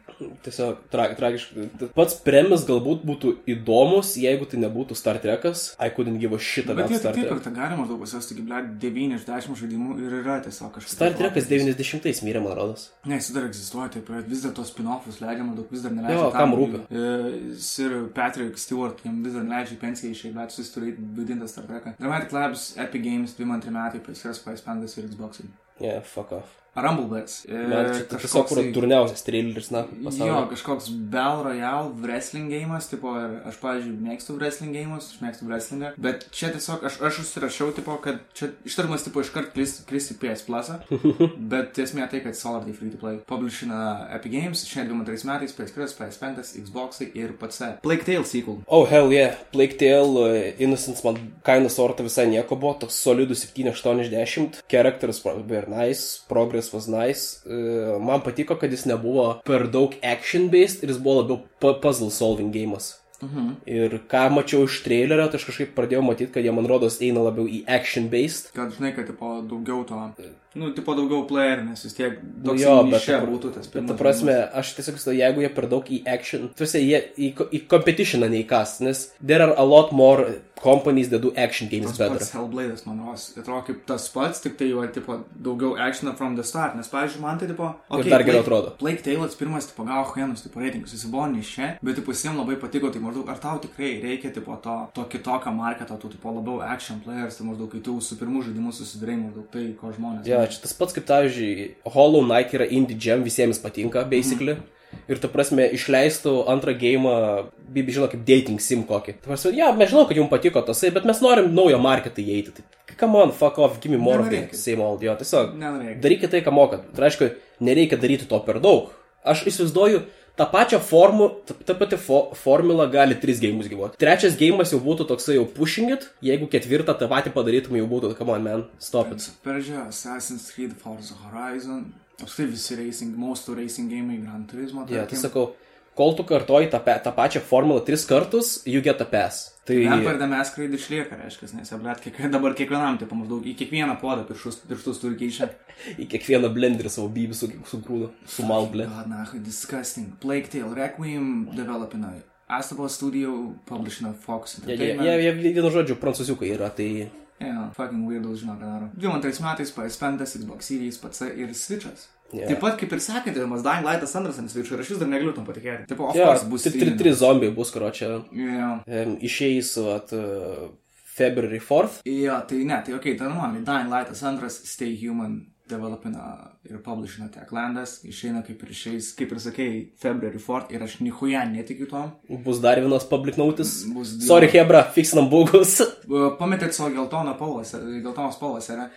Tiesiog tra tragiškai. Pats premis galbūt būtų įdomus, jeigu tai nebūtų Star Trekas. I couldn't give a shit Bet about jie Star taip Trek. ir tą galima daug pasiūsti, ble, 9 iš 10 žaidimų ir yra tiesiog kažkas. Star Trekas 90-ais mirė, man rodos. Ne, jis dar egzistuoja, taip, ir vis dar tos spin-offus leidžiama, daug vis dar Jo, neleidžia. kam rūpi? rūpi? Sir Patrick Stewart, jam vis dar leidžia pensiją išėjti, bet jis turi vaidinti Star Treką. Dramatic Labs, Epic Games, 2-3 metai, PS4, PS5 ir Xbox. Yeah, fuck off. Rumblebeds. Man, čia tai tiesiog kur durniausias traileris, na, Jo, pasaulyje. kažkoks Bell Royale wrestling gėjimas, tipo, ir aš, pavyzdžiui, mėgstu wrestling gėjimus, aš mėgstu wrestlingą, bet čia tiesiog aš, aš užsirašiau, tipo, kad čia ištarimas, tipo, iškart kris, kris į PS Plus, bet esmė tai, kad solidai free to play. Publishina Epic Games, šiandien 2 metais, PS4, PS5, Xbox ir PC. Plague Tale sequel. Oh, hell yeah. Plague Tale uh, Innocence man kaina sorta visai nieko buvo, toks solidus 7-80. Characters were nice, progress was nice. Uh, man patiko, kad jis nebuvo per daug action-based ir jis buvo labiau pu- puzzle solving gėjimas. Mhm. Ir ką mačiau iš trailerio, tai aš kažkaip pradėjau matyti, kad jie man rodos eina labiau į action-based. Kad žinai, kad, tipo, daugiau to, nu, tipo, daugiau player, nes vis tiek Nu toks jo, bet čia būtų tas Bet ta prasme, aš tiesiog jeigu jie per daug į action, tuose jie į, į competitioną neįkas, nes there are a lot more companies that do action games Tas better. pats Hellblade'as, man rodos, atrodo kaip tas pats, tik tai jau, tipo, daugiau actioną from the start, nes, pavyzdžiui, man tai, tipo, Ir dar geriau atrodo. Plague Tales pirmas, tipo, gavo Henus, tipo, reitingus, jis buvo čia, bet, tipo, visiems labai patiko, tai maždaug, ar tau tikrai reikia, tipo, to, to kitokio marketo, tų, tipo, labiau action players, tai maždaug, kai tu su pirmu žaidimu susidarai, maždaug tai, ko žmonės. Jo, čia tas pats kaip, pavyzdžiui, Hollow Knight yra indie gem, visiems patinka, basically. Ir ta prasme, išleistų antrą gėjimą, bibi žino, kaip dating sim kokį. Ta prasme, ja, mes žinau, kad jums patiko tasai, bet mes norim naujo marketą įeiti. Tai come on, fuck off, give me more of the same old. Jo, tiesiog. Nenorėkit. Darykite tai, ką mokat. Tai reiškia, nereikia daryti to per daug. Aš įsivaizduoju, tą pačią formą, ta, pati fo, formula gali tris gėjimus gyvuoti. Trečias gėjimas jau būtų toksai jau pushing it, jeigu ketvirtą tą patį padarytum jau būtų, come on man, stop it. Perdžia, Assassin's Creed, Forza Horizon, apskritai visi racing, mūsų racing game, Gran Turismo. Ja, tai tarkim. sakau, kol tu kartoji tą, tą pačią formulą tris kartus, you get a pass. Tai Rampart mes skraidį išlieka, reiškia, nes ablėt, kiek, dabar kiekvienam, tai maždaug į kiekvieną podą pirštus, pirštus turi keičia. į kiekvieną blenderį savo bybį su, su grūdu, su malblė. God, nah, disgusting. Plague Tale, Requiem developina. Astable Studio publishina Fox Jie, jie, jie vienu žodžiu prancūziukai yra, tai Yeah, fucking weirdos žino, ką daro. 22 metais PS5, Xbox Series, PC ir Switch'as. Jo. Taip pat kaip ir sakėte, mas Dying Light'as ant Switch'o ir aš vis dar negaliu tam patikėti. Taip, of jo, course, bus tri, tri, trys zombiai bus, karo čia Yeah. um, išeis at, uh, February 4th. Jo, tai ne, tai okei, okay, tai normaliai. Dying Light'as antras, Stay Human developina ir publishina Techlandas, išeina kaip ir išeis, kaip ir sakėjai, February 4 ir aš nihuja netikiu tom. Bus dar vienas public notice. Bus Sorry, Hebra, fixinam bugus. Pametėt savo geltoną spalvą, geltonos spalvos, yra.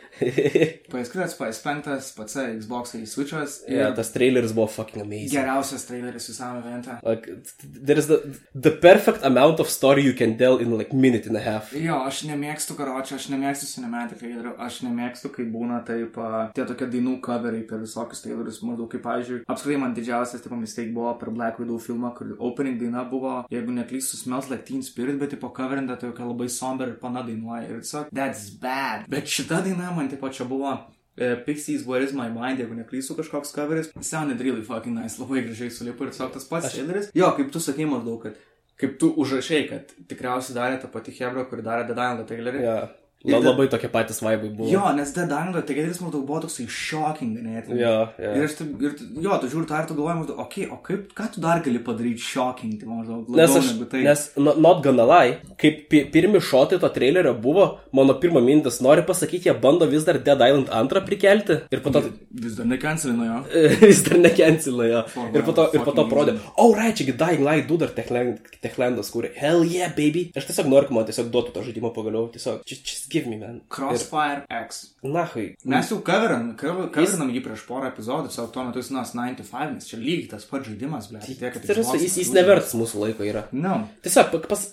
PS4, PS5, PC, Xbox, Switch'as. ir yeah, tas traileris buvo fucking amazing. Geriausias traileris visame evente. Like, there is the, the perfect amount of story you can tell in like minute and a half. Jo, aš nemėgstu karočio, aš nemėgstu cinematic trailerių, aš nemėgstu, kai būna taip, a, tie tokie dainų coveriai per visokius trailerius, maždaug kaip, pavyzdžiui, apskritai man didžiausias, tipo, mistake buvo per Black Widow filmą, kur opening daina buvo, jeigu neklystu, Smells Like Teen Spirit, bet, tipo, coverinta tai tokia labai somber ir pana dainuoja. Ir tiesiog, that's bad. Bet šita daina man, tipo, čia buvo e, Pixies, Where is my mind, jeigu neklystu kažkoks coveris, sounded really fucking nice, labai gražiai sulipo ir tiesiog tas pats traileris. Jo, kaip tu sakei maždaug, kad kaip tu užrašai, kad tikriausiai darė tą patį Hebra, kuri darė The Light trailerį. Yeah. La, labai tokie patys vaibai buvo. Jo, nes Dying Light traileris maždaug buvo toksai shocking ganėtinai. Jo, jo. Ir taip, ir, jo, tu žiūri tą ir tu galvoji maždaug, okei, okay, o kaip, ką tu dar gali padaryti shocking, tai maždaug Nes aš, negu tai. nes, no- not gonna lie, kaip pi pirmi šotai to trailerio buvo, mano pirma mintis, nori pasakyti, jie bando vis dar Dead Island 2 prikelti ir po to Vis dar nekancelino jo. vis dar nekencilino jo. For Ir po to, ir po to parodė, reason. oh, right, čiagi Dying Light 2 dar Techland- Techlandas kūrė. Hell yeah, baby. Aš tiesiog noriu, kad man tiesiog duotų tą žaidimą pagaliau. Tiesiog, just, just give me, man. Crossfire X. Ir, nahai. Mes jau coverin, cover- coverinam jį prieš porą epizodų, savo tuo metu jis nas 95, nes čia lygiai tas pats žaidimas, ble. Tiek, kad Tai jis, jis turi- nevertas mūsų laiko yra. No. Tiesiog, pa- pas,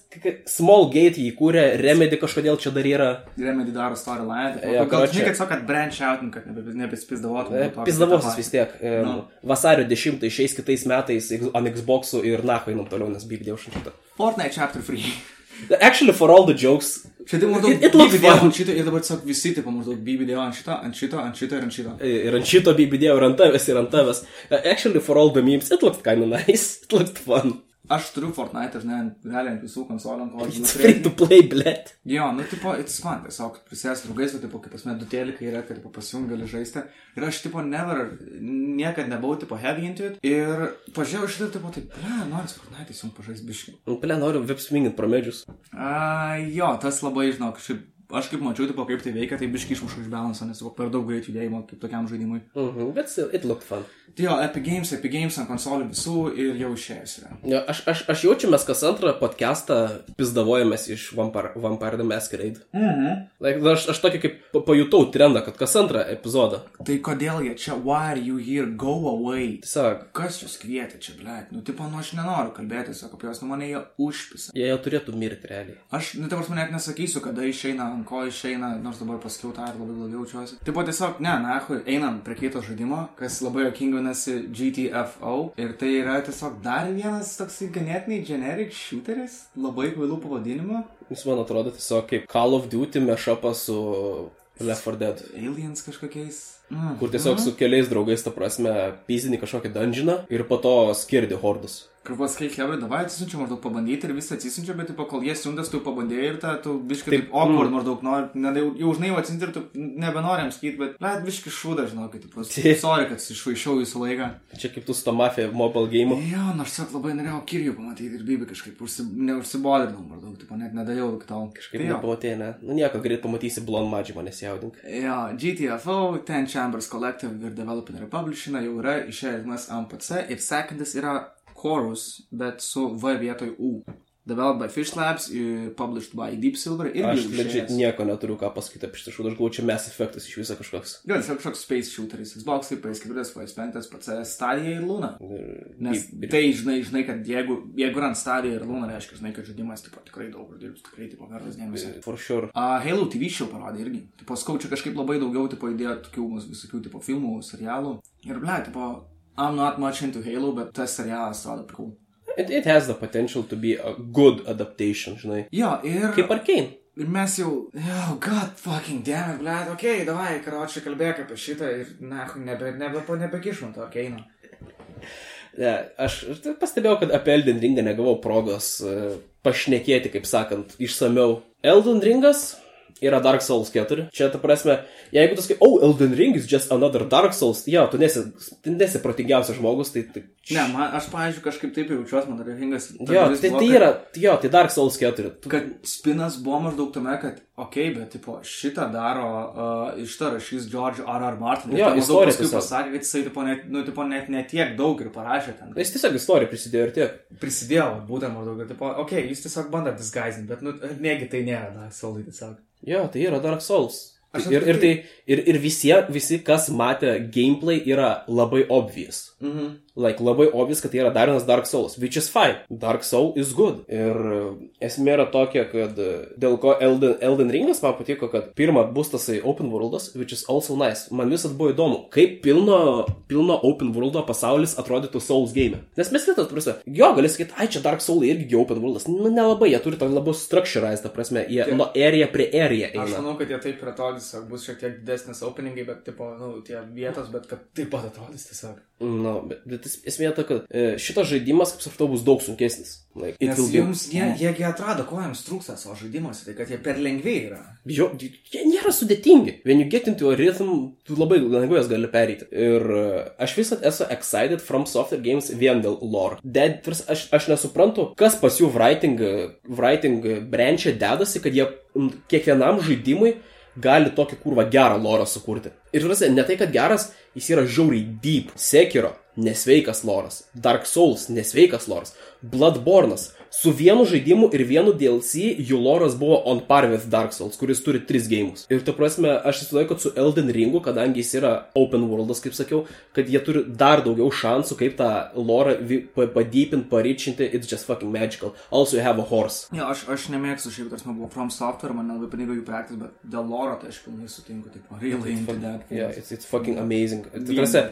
Small Gate jį kūrė, Remedy kažkodėl čia dar yra. Remedy daro storyline. Jo, Gal karoče. žinai, kad kad branch out, kad nebe- nebespizdavotum. E, to, Pizdavosis kad vis tiek. E, Nu. Vasario 10 išeis kitais metais ant Xbox'ų ir nahu einam toliau, nes bygdėjau šimtą. Fortnite Chapter 3. Actually, for all the jokes, Čia tai maždaug It- it looks fun. ant šito ir dabar tiesiog visi, tipo maždaug BBDO ant šito, ant šito, ant šito ir ant šito. Ir ant šito bibidėjau, ir ant tavęs, ir ant tavęs. Uh, Actually, for all the memes, it looked kinda nice. It looked fun. Aš turiu Fortnite, žinai, realiai ant visų konsolių, ant ko aš It's galiu free to play, blėt. Jo, nu, tipo, it's fun, tiesiog prisės draugais, bet, tipo, kaip pasme, du telikai yra, kad, tipo, pasijung gali žaisti. Ir aš, tipo, never, niekad nebuvau, tipo, heavy into it. Ir pažiūrėjau šitą, tipo, tai, ble, noriu Fortnite, jums pažais biškai. Ble, noriu vipsmingint pro medžius. A, jo, tas labai, žinok, šiaip, aš kaip mačiau, tipo, kaip tai veikia, tai biškai išmuša iš balanso, nes, per daug greit judėjimo, kaip tokiam žaidimui. Mhm, bet still, it looked fun. Tai jo, Epic Games, Epic Games ant konsolių visų ir jau išėjęs yra. Jo, aš, aš, aš jaučiu, mes kas antrą podcastą pizdavojamės iš Vampire, Vampire the Masquerade. Mhm. Like, aš, aš tokį kaip pa- pajutau trendą, kad kas antrą epizodą. Tai kodėl jie čia, why are you here, go away? Tiesiog, Kas jūs kvietė čia, ble? Nu, tipo, nu, aš nenoriu kalbėti, sako, apie juos, nu, mane jie užpisa. jie jau turėtų mirti realiai. Aš, nu, tavars man net nesakysiu, kada išeina, ant ko išeina, nors dabar pasakiau tą ir labai blogai jaučiuosi. Taip pat tiesiog, ne, na, hui, einam prie kito žaidimo, kas labai jokingai vadinasi GTFO. Ir tai yra tiesiog dar vienas toksai ganėtinai generic shooteris, labai kvailų pavadinimo. Jis man atrodo tiesiog kaip Call of Duty mešapas su Left 4 Dead. Aliens kažkokiais. Mm. Kur tiesiog su keliais draugais, ta prasme, pizdini kažkokį dungeoną ir po to skirdi hordus. Kur pasakai, Hebra, davai atsisiunčiu maždaug pabandyti ir visą atsisiunčiu, bet tipo, kol jie siuntas, tu pabandėjai ir tą, tu biškai Taip, awkward mm. maždaug nori, ne, jau, jau žinai, atsinti ir tu nebenorim skyti, bet, bet biškai šūda, žinau, kad, tipo, sorry, kad išvaišiau jūsų laiką. Čia kaip tu su to mafija mobile game. Jo, nors tiesiog labai norėjau Kirijų pamatyti ir Bibi kažkaip užsi, neužsibodinau maždaug, tipo, net nedariau iki tol. Kažkaip Tai jo. nepamatė, ne? Nu nieko, greit pamatysi Blond Magic, mane jaudink. Jo, GTFO, Ten Chambers Collective ir Developing ir Publishing jau yra išėjęs MPC ir sekantis yra Chorus, bet su V vietoj U. Developed by Fish Labs, published by Deep Silver ir Aš legit nieko neturiu ką pasakyti apie šitą šūdą, aš galvoju, čia Mass Effectas iš viso kažkoks. Gal, tiesiog kažkoks Space Shooteris, Xbox, PS4, PS5, PC, Stadija ir Luna. Nes Ir- tai žinai, žinai, kad jeigu, jeigu yra ant Stadija ir Luna, reiškia, žinai, kad žaidimas tipo, tikrai daug kur dirbs, tikrai tipo, vertas dėmesio. For sure. Uh, Halo TV show parodė irgi. Tipo, skau čia kažkaip labai daugiau, tipo, įdėjo tokių mus visokių, tipo, filmų, serialų. Ir, ble, tipo, I'm not much into Halo, bet tas serialas atrodo cool. It, it has the potential to be a good adaptation, žinai. Jo, ir... Kaip Arkane. Ir mes jau, oh, god fucking damn okei, okay, davai, karočiui, kalbėk apie šitą ir, na, nebe, nebe, nebekišmant to, nu. Ne, aš pastebėjau, kad apie Elden Ringą negavau progos uh, pašnekėti, kaip sakant, išsameu. Elden Ringas yra Dark Souls 4. Čia, ta prasme, jeigu sakai, oh, Elden Ring is just another Dark Souls, jo, tu nesi, nesi protingiausias žmogus, tai... tai Ne, man, aš, pavyzdžiui, kažkaip taip jaučiuosi, man dar juokingas. jo, tai, tai yra, jo, tai Dark Souls 4. Tu, kad spinas buvo maždaug tame, kad, okei, okay, bet, tipo, šitą daro, uh, to rašys George R. R. Martin. Jo, istorija tiesiog. pasakė, kad jisai, tipo, net, nu, tipo, net, net tiek daug ir parašė ten. jis tiesiog istoriją prisidėjo ir tiek. Prisidėjo, būtent maždaug, kad, tipo, okei, okay, jis tiesiog bando disguisinti, bet, nu, negi tai nėra, na, saulai tiesiog. Jo, tai yra Dark Souls. Ir, ir, tai, ir, ir visi, visi, kas matė gameplay, yra labai obvious. Mhm. Like, labai obvious, kad tai yra dar vienas Dark Souls, which is fine. Dark Soul is good. Ir uh, esmė yra tokia, kad uh, dėl ko Elden, Elden Ringas man patiko, kad pirma bus tasai open worldas, which is also nice. Man visat buvo įdomu, kaip pilno, pilno open worldo pasaulis atrodytų Souls game. Nes mes visat, prasme, jo, gali sakyti, ai čia Dark Soul irgi open worldas. Nu, nelabai, jie turi tokį labiau structurized, prasme, jie Taip. nuo area prie area Aš eina. manau, kad jie taip ir atrodys, bus šiek tiek didesnis openingai, bet, tipo, nu, tie vietos, bet kad taip pat atrodys tiesiog. Nu, bet, bet es- esmė ta, kad e, šitas žaidimas, kaip supratau, bus daug sunkesnis. Like, Nes be- jums, jie, jiegi atrado, ko jiems trūksta savo žaidimuose, tai kad jie per lengvi yra. Jo, jie nėra sudėtingi. When you get into a rhythm, tu labai lengvai jas gali perėti. Ir uh, aš visat esu excited from software games vien dėl lore. Dead, tars, aš, aš nesuprantu, kas pas jų writing, uh, writing branch'e dedasi, kad jie kiekvienam žaidimui gali tokį kurvą gerą lorą sukurti. Ir žinai, ne tai, kad geras, jis yra žiauriai deep. Sekiro, nesveikas loras. Dark Souls, nesveikas loras. Bloodborne'as. Su vienu žaidimu ir vienu DLC jų loras buvo on par with Dark Souls, kuris turi tris gėjimus. Ir tu prasme, aš įsivaizduoju, kad su Elden Ringu, kadangi jis yra open worldas, kaip sakiau, kad jie turi dar daugiau šansų, kaip tą lorą padypinti, paryčinti, it's just fucking magical. Also you have a horse. Jo, aš, aš nemėgstu šiaip, tarsi buvo From Software, man nelabai patinka jų projektas, bet dėl loro tai aš pilnai sutinku, taip, really into that. Yeah, it's, it's fucking amazing. Tai prasme.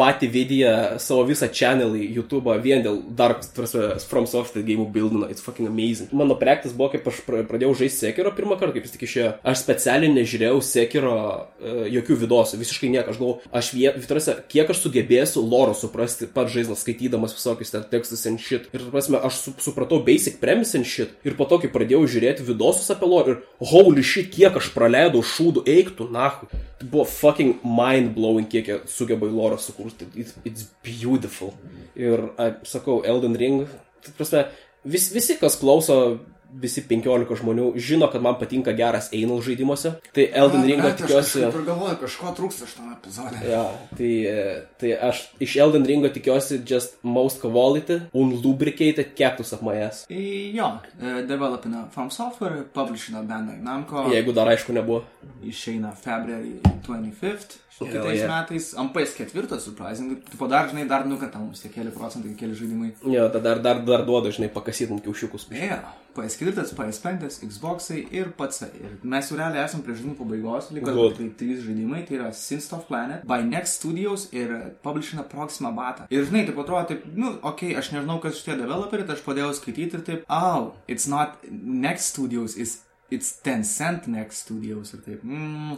Vati Vidija savo visą channelį YouTube vien dėl dar, prasme, From Software game buildino, it's fucking amazing. Mano projektas buvo, kaip aš pra- pradėjau žaisti Sekiro pirmą kartą, kaip jis tik išėjo. Aš specialiai nežiūrėjau Sekiro uh, jokių vidosų, visiškai nieko. Aš galvoju, aš vien, tarsi, kiek aš sugebėsiu loro suprasti pats žaislas, skaitydamas visokius ten tekstus and shit. Ir, prasme, aš su, supratau basic premise and shit. Ir po to, kai pradėjau žiūrėti vidosus apie lore, ir holy shit, kiek aš praleidau šūdų, eiktų, nahu. Tai buvo fucking mind blowing, kiek jie sugeba į lorą sukurti. It's, it's beautiful. Ir, a, sakau, Elden Ring, tai prasme, vis, visi, kas klauso, visi 15 žmonių žino, kad man patinka geras Einal žaidimuose. Tai Elden Ringo Bet aš tikiuosi... ir galvoju, kažko trūksta šitame epizode. Ja, tai, e, tai aš iš Elden Ringo tikiuosi just most quality, unlubricated cactus of my ass. I- Jo, e, developina From Software, publishina Bandai Namco, Jeigu dar aišku nebuvo. išeina February 25th. Hell Kitais yeah. metais, ant PS4, surprising, tipo dar, žinai, dar nukata mums tie keli procentai, keli žaidimai. Jo, tada dar, dar, dar duoda, žinai, pakasytum kiaušiukus. Beje, PS4, PS5, Xbox'ai ir pats. Ir mes jau realiai esame prie žaidimų pabaigos, liko tai trys žaidimai, tai yra Sins of Planet, by Next Studios ir Publishina Proxima Bata. Ir žinai, taip atrodo, taip, nu, okei, okay, aš nežinau, kas šitie developeriai, tai aš pradėjau skaityti ir taip, oh, it's not Next Studios, it's, it's Tencent Next Studios ir taip, mm,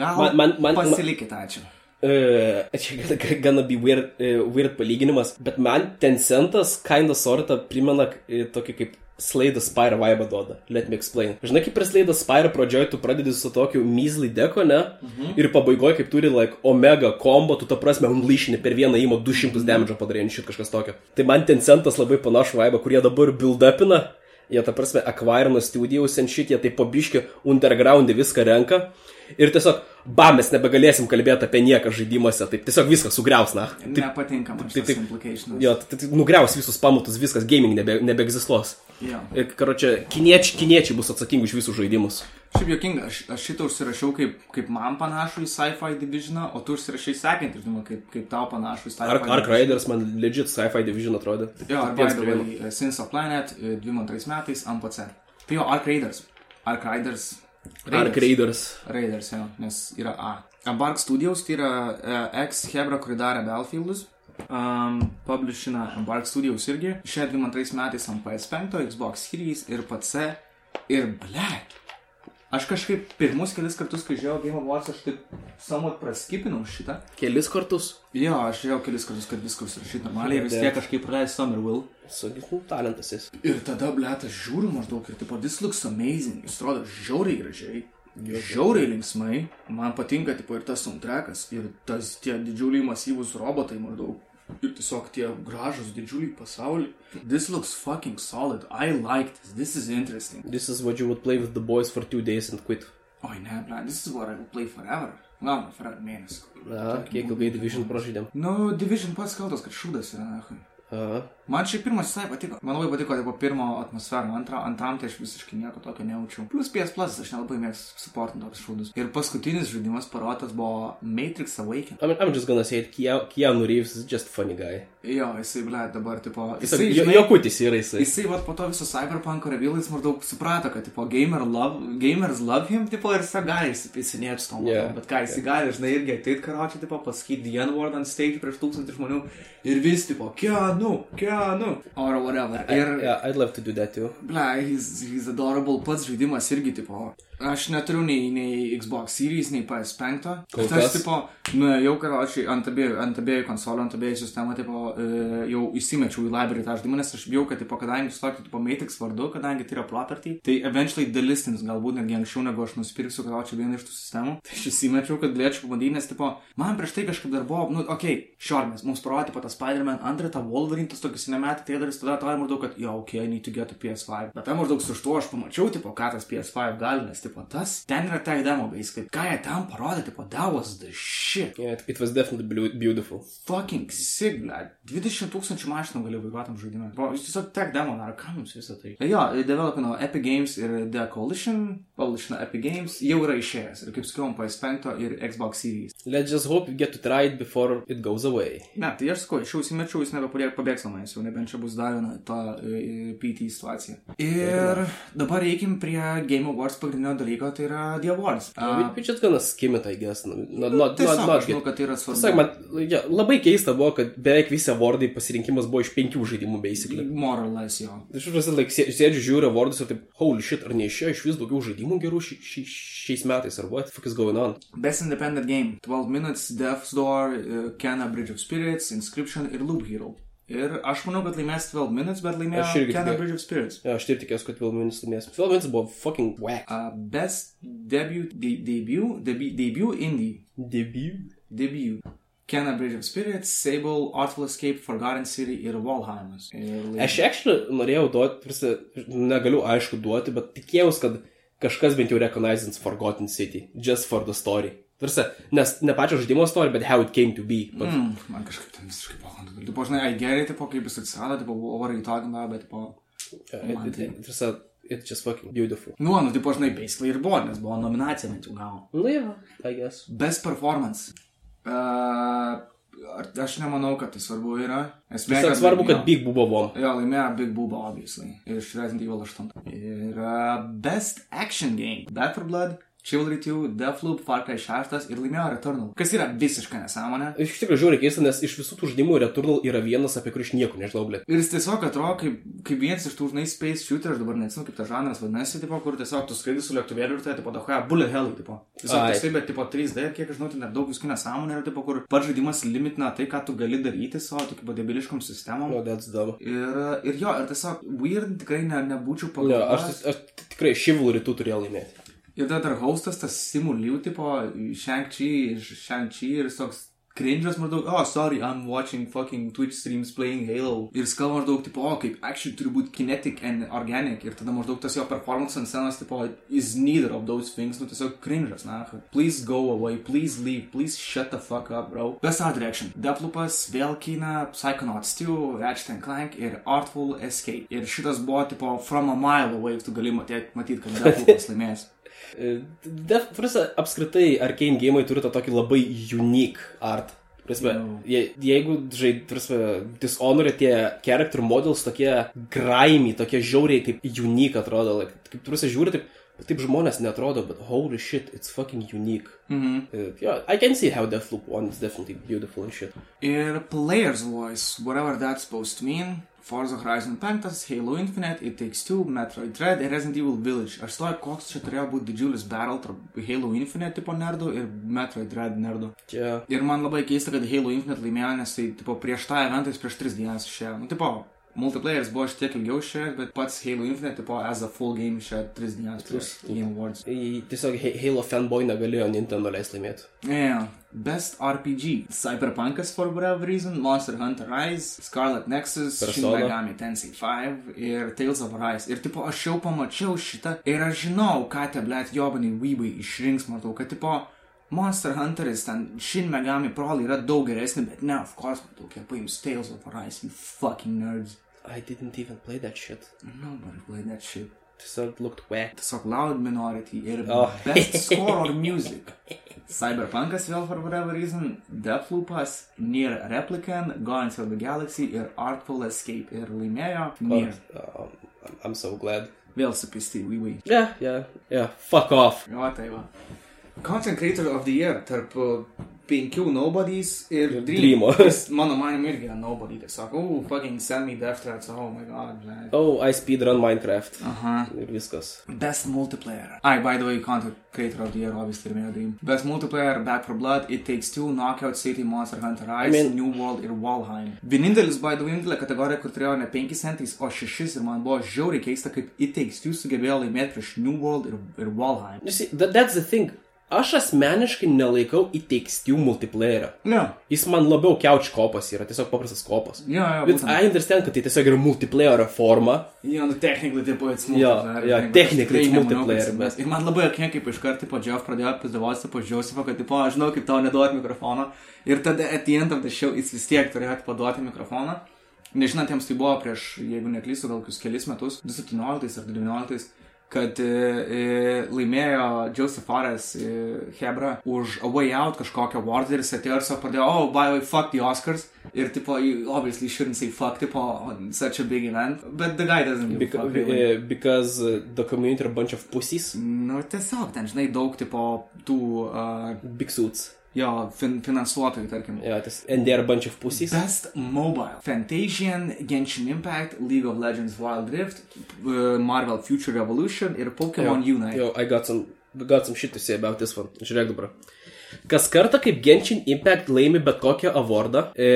gal Man- man- man- pasilikit, ačiū. Uh, čia gana- gana be weird, uh, weird palyginimas, bet man Tencentas kinda sorta primena uh, tokį kaip The Spire vibe duoda. Let me explain. Žinai, kaip Slay the Spire pradžioj tu pradedi su tokiu measly deko, ne? Mhm. Ir pabaigoje, kaip turi, like, omega combo, tu ta prasme unleashini per vieną įmą 200 damage padarė, šit kažkas tokio. Tai man Tencentas labai panašu vibe, kurie dabar build upina. Jie, ta prasme, acquirino studios and shit, jie tai pabiški undergroundį viską renka. Ir tiesiog, ba, mes nebegalėsim kalbėti apie nieką žaidimuose, tai tiesiog viskas sugriaus, na. Nepatinka man tai- šitas tai- implications. Jo, tai, tai nugriaus visus pamatus, viskas, gaming nebe, nebeegzistuos. Ir, karočią, kiniečiai, kiniečiai bus atsakingi už visus žaidimus. Šiaip jokinga, aš, aš šitą užsirašiau kaip, kaip man panašų į Sci-Fi Divisioną, o tu užsirašai sekantį, žinoma, kaip, kaip tau panašų į Sci-Fi Ark, Ark Raiders man legit sci-fi division atrodė. Jo, ar vieno. way, Sins of Planet, e, 22 metais MPC. Tai jo, Ark Raiders. Ark Raiders. Ark Raiders. Raiders, jo, nes yra A. Embark Studios, tai yra uh, ex-Hebra, kuri darė Battlefieldus. Um, publishina Embark Studios irgi. Šie 22 metais ant PS5, Xbox Series ir PC. Ir ble. Aš kažkaip pirmus kelis kartus, kai žiūrėjau Game Awards, aš taip samot praskipinau šitą. Kelis kartus. Jo, aš žiūrėjau kelis kartus, kad viskas užrašyta normaliai ir vis tiek kažkaip praleis Summerville. Su nu, talentas jis. Ir tada, ble, aš žiūriu maždaug ir tipo, this looks amazing, jis atrodo žiauriai gražiai, žiauriai linksmai, man patinka, tipo, ir tas soundtrackas, ir tas tie didžiuliai masyvūs robotai maždaug. Ir tiesiog tie gražus didžiuliai pasauliai. This looks fucking solid. I like this. This is interesting. This is what you would play with the boys for two days and quit. Oi, ne, ble, this is what I will play forever. Gal, forever mėnesį. Na, kiek ilgai division pražydėm. Nu, Division pats kaltas, kad šūdas yra, ne. Aha. Man šiaip pirmas visai patiko. Man labai patiko, tipo, pirmo atmosferą, antrą, antram tai aš visiškai nieko tokio nejaučiau. Plus PS Plus, aš nelabai mėgstu supportinti toks šūdus. Ir paskutinis žaidimas parodytas buvo Matrix Awakening. I mean, I'm just gonna say it, Kia- Keanu Reeves is just funny guy. Jo, jisai, ble, dabar, tipo, Jisai, jisai, jo, žinai, jokutis yra jisai. Jisai, va, po to viso Cyberpunk reveal, jis maždaug suprato, kad, tipo, gamer love, gamers love him, tipo, ir jisai gali įsipisinėti su tom. Yeah. Yeah. Bet ką, jisai gali, žinai, irgi ateit karočią, tipo, pasakyti the N-word ant stage prieš tūkstantį žmonių. Ir vis, tipo, Keanu, Keanu. Or whatever. Ir, Yeah, I'd love to do that too. ble, he's, he's adorable, pats žaidimas irgi, tipo, aš neturiu nei, nei Xbox Series, nei PS5. Kol Bet aš, kas. tipo, nuėjau, karočiai, ant abiejų, ant abiejų konsolių, ant abiejų sistemų, tipo, e, jau įsimečiau į library tą žaidimą, nes aš bijau, kad, tipo, kadangi sutokti, tipo, Matrix vardu, kadangi tai yra property, tai eventually delistins, galbūt netgi anksčiau, negu aš nusipirksiu, karočiai, vieną iš tų sistemų. Tai aš įsimečiau, kad galėčiau pabandyti, nes, tipo, man prieš tai kažkaip dar buvo, nu, okei, okay, mes mums parodė, tipo, tą Spider-Man antrą, tą Wolverine, tas tokius cinematį, tai dalis tada atrodė maždaug, kad, jo, okei, okay, I need to get a PS5. Bet tam maždaug su štuo aš pamačiau, tipo, ką tas PS5 gali, nes, tipo, tas, ten yra ta demo, basically. Ką jie ten parodė, tipo, that was the shit. Yeah, it, was definitely beautiful. Fucking sick, ble. 20 tūkstančių mašinų gali vairuotam žaidimui. Buvo, jis tiesiog tek demo, ar kam jums visą tai? Jo, developino Epic Games ir The Coalition, publishino Epic Games, jau yra išėjęs. Ir kaip sakiau, ant PS5 ir Xbox Series. Let's just hope you get to try it before it goes away. Ne, tai aš sakau, aš jau įsimečiau, jis nebepabėgs nuo manęs, jau nebent čia bus dar viena ta e, PT situacija. Ir dabar reikim prie Game Awards pagrindinio dalyko, tai yra The Awards. Uh, Which is gonna skim it, I guess. Not, not, not, tiesiog, not aš žinau, kad tai yra svarbu. Sak, man ja, labai keista buvo, kad beveik visi awardai pasirinkimas buvo iš penkių žaidimų, basically. More or less jo. Aš vis like, sė- sėdžiu, žiūriu awardus ir taip, holy shit, ar neišėjo iš vis daugiau žaidimų gerų ši, ši, šiais metais, ar what the fuck is going on? Best Independent Game. 12 Minutes, Death's Door, uh, Kena Bridge of Spirits, Inscription ir Loop Hero. Ir aš manau, kad laimės 12 Minutes, bet laimėjo Aš irgi Kena tikėjau. Bridge of Spirits. Ja, aš ir tikėjausi, kad Vilminis laimės. Vilminis buvo fucking whack. Uh, best debut, de, debut, debi, debut indie. Debut. Debut. Kena Bridge of Spirits, Sable, Artful Escape, Forgotten City ir Valheimas. Ir laimėjo. Aš actually norėjau duoti, prisi, negaliu aišku duoti, bet tikėjausi, kad kažkas bent jau recognizins Forgotten City. Just for the story. Tarsi, nes ne pačio žaidimo story, but how it came to be. But, Mm, man kažkaip ten visiškai palandu. Tipo, žinai, ai gerai, tipo, kaip jis atsirado, tipo, what are you talking about, bet, tipo, uh, it, it, tarsi, it's just fucking beautiful. nu, nu, tipo, žinai, basically ir buvo, nes buvo nominacija, bent jau gavo. Nu, ja, I guess. Best performance. Uh, aš nemanau, kad tai svarbu yra. Esmė, Tiesiog svarbu, jo. kad Big buvo vom. Jo, laimėjo Big Booba, obviously. Iš Resident Evil 8. Ir uh, Best Action Game. Back for Blood, Chivalry 2, Deathloop, Far Cry 6 ir laimėjo Returnal. Kas yra visiška nesąmonė. Iš tikrųjų žiūri keista, nes iš visų tų žaidimų Returnal yra vienas, apie kurį aš nieko nežinau, blė. Ir jis tiesiog atrodo kaip, kaip vienas iš tų, žinai, space shooter, aš dabar nežinau, kaip tas žanras vadinasi, tipo, kur tiesiog tu skraidai su lėktuvėliu ir tai, tipo, dahoja, bullet hell, tipo. Tiesiog Ai. toksai, bet, tipo, 3D, kiek aš žinau, ten dar daug viskų nesąmonė yra, tipo, kur pats žaidimas limitina tai, ką tu gali daryti savo, tokiu, tipo, debiliškom sistemom. No, that's dumb. Ir, ir jo, ir tiesiog weird tikrai ne, nebūčiau Ne, aš, pagalvojęs. aš tikrai Chivalry tu turėjau laimėti. Ir tada dar hostas, tas Simuliu, tipo, Shang-Chi, Shang-Chi ir toks cringe'as maždaug, oh, sorry, I'm watching fucking Twitch streams playing Halo. Ir jis kalba maždaug, tipo, o, kaip action turi būti kinetic and organic. Ir tada maždaug tas jo performance ant scenos, tipo, is neither of those things, nu tiesiog cringe'as, na. Please go away, please leave, please shut the fuck up, bro. Best art direction. Deathloop'as, vėl Kina, Psychonauts 2, Ratchet and Clank ir Artful Escape. Ir šitas buvo, tipo, from a mile away, tu gali matyti, matyt, kad Deathloop'as laimės. Def, prasa, apskritai, Arkane gėjimai turi tą tokį labai unique art. Prasme, Jo. je, jeigu, žai, prasme, Dishonored tie character models tokie grimy, tokie žiauriai kaip unique atrodo, like, kaip prasme, žiūri, taip, taip žmonės netrodo, bet holy shit, it's fucking unique. Mhm. Uh, yeah, I can see how Deathloop 1 is definitely beautiful and shit. Ir player's voice, whatever that's supposed to mean. Forza Horizon 5, Halo Infinite, It Takes Two, Metroid Dread ir Resident Evil Village. Aš stoju, koks čia turėjo būti didžiulis battle tarp Halo Infinite tipo nerdų ir Metroid Dread nerdų. Yeah. Ir man labai keista, kad Halo Infinite laimėjo, nes tai tipo, prieš tą eventą jis prieš 3 dienas išėjo. Nu, tipo, multiplayeris buvo šiek tiek ilgiau išėjęs, bet pats Halo Infinite, tipo, as a full game išėjo 3 dienas prieš Game Awards. Tiesiog Ha- Halo fanboy negalėjo Nintendo leisti laimėti. Yeah. Best RPG. Cyberpunkas for whatever reason, Monster Hunter Rise, Scarlet Nexus, Shin Persona. Megami Tensei 5 ir Tales of Arise. Ir tipo, aš jau pamačiau šitą ir aš žinau, ką te, blėt, jobaniai vybai išrinks, matau, kad tipo, Monster Hunteris ten Shin Megami Prolai yra daug geresnė, bet ne, of course, matau, kiek paims Tales of Arise, you fucking nerds. I didn't even play that shit. Nobody played that shit. Tiesiog looked whack. Tiesiog Loud Minority ir Oh. Best Score or Music. Cyberpunkas vėl for whatever reason, Deathloopas, Nier Replicant, Guardians of the Galaxy ir Artful Escape ir laimėjo Nier. Um, I'm- I'm so glad. Vėl supisti, wee wee. Yeah, yeah, yeah. Fuck off. Jo, tai va. Content Creator of the Year tarp uh, penkių Nobodies ir Dream. Dreamo. Mano manimu irgi yra Nobody. Tiesiog, oh, fucking send me Death Threats, oh my god, man. Oh, I speedrun Minecraft. Aha. Ir viskas. Best multiplayer. Ai, by the way, content creator of the year, obviously, laimėjo Dream. Best multiplayer, Back for Blood, It Takes Two, Knockout City, Monster Hunter Rise, I mean- New World ir Valheim. Vienintelis, by the way, vienintelė kategorija, kur turėjo ne 5 centais, o 6 ir man buvo žiauriai keista, kaip It Takes Two sugebėjo laimėti prieš New World ir, ir Valheim. You see, that, that's the thing. Aš asmeniškai nelaikau įteikstių multiplayerio. Ne. Jis man labiau couch kopas yra, tiesiog paprastas kopas. Jo, Bet būtent. I understand, kad tai tiesiog yra multiplayerio forma. Jo, nu, technically, tai buvo Jo, jo, technically it's multiplayer, bet- Ir man labai akien, kaip iš karto po Jeff pradėjo pizdavosi po Josepho, kad, tipo, aš žinau, kaip tau neduoti mikrofoną. Ir tada at the end of the show jis vis tiek turėjo paduoti mikrofoną. Nežinantiems tai buvo prieš, jeigu neklystu, gal kokius kelis metus, 2017 ar 2019, kad e, e, laimėjo Joseph Fares e, Hebra už A Way Out kažkokią awardą ir jis atėjo ir savo pradėjo, oh, by the way, fuck the Oscars. Ir tipo, you obviously shouldn't say fuck, tipo, on such a big event. But the guy doesn't give Beca- fuck. Really. uh, because uh, the community are a bunch of pussies. Nu, tiesiog, ten, žinai, daug, tipo, tų, uh, Big suits. Jo, fin finansuotojų, tarkim. Yeah, this, and they're a bunch of pussies. Best Mobile. Fantasian, Genshin Impact, League of Legends Wild Rift, uh, Marvel Future Revolution ir Pokemon Yo, Unite. Yo, I got some, got some shit to say about this one. Žiūrėk dabar. Kas kartą, kaip Genshin Impact laimi bet kokią awardą, e,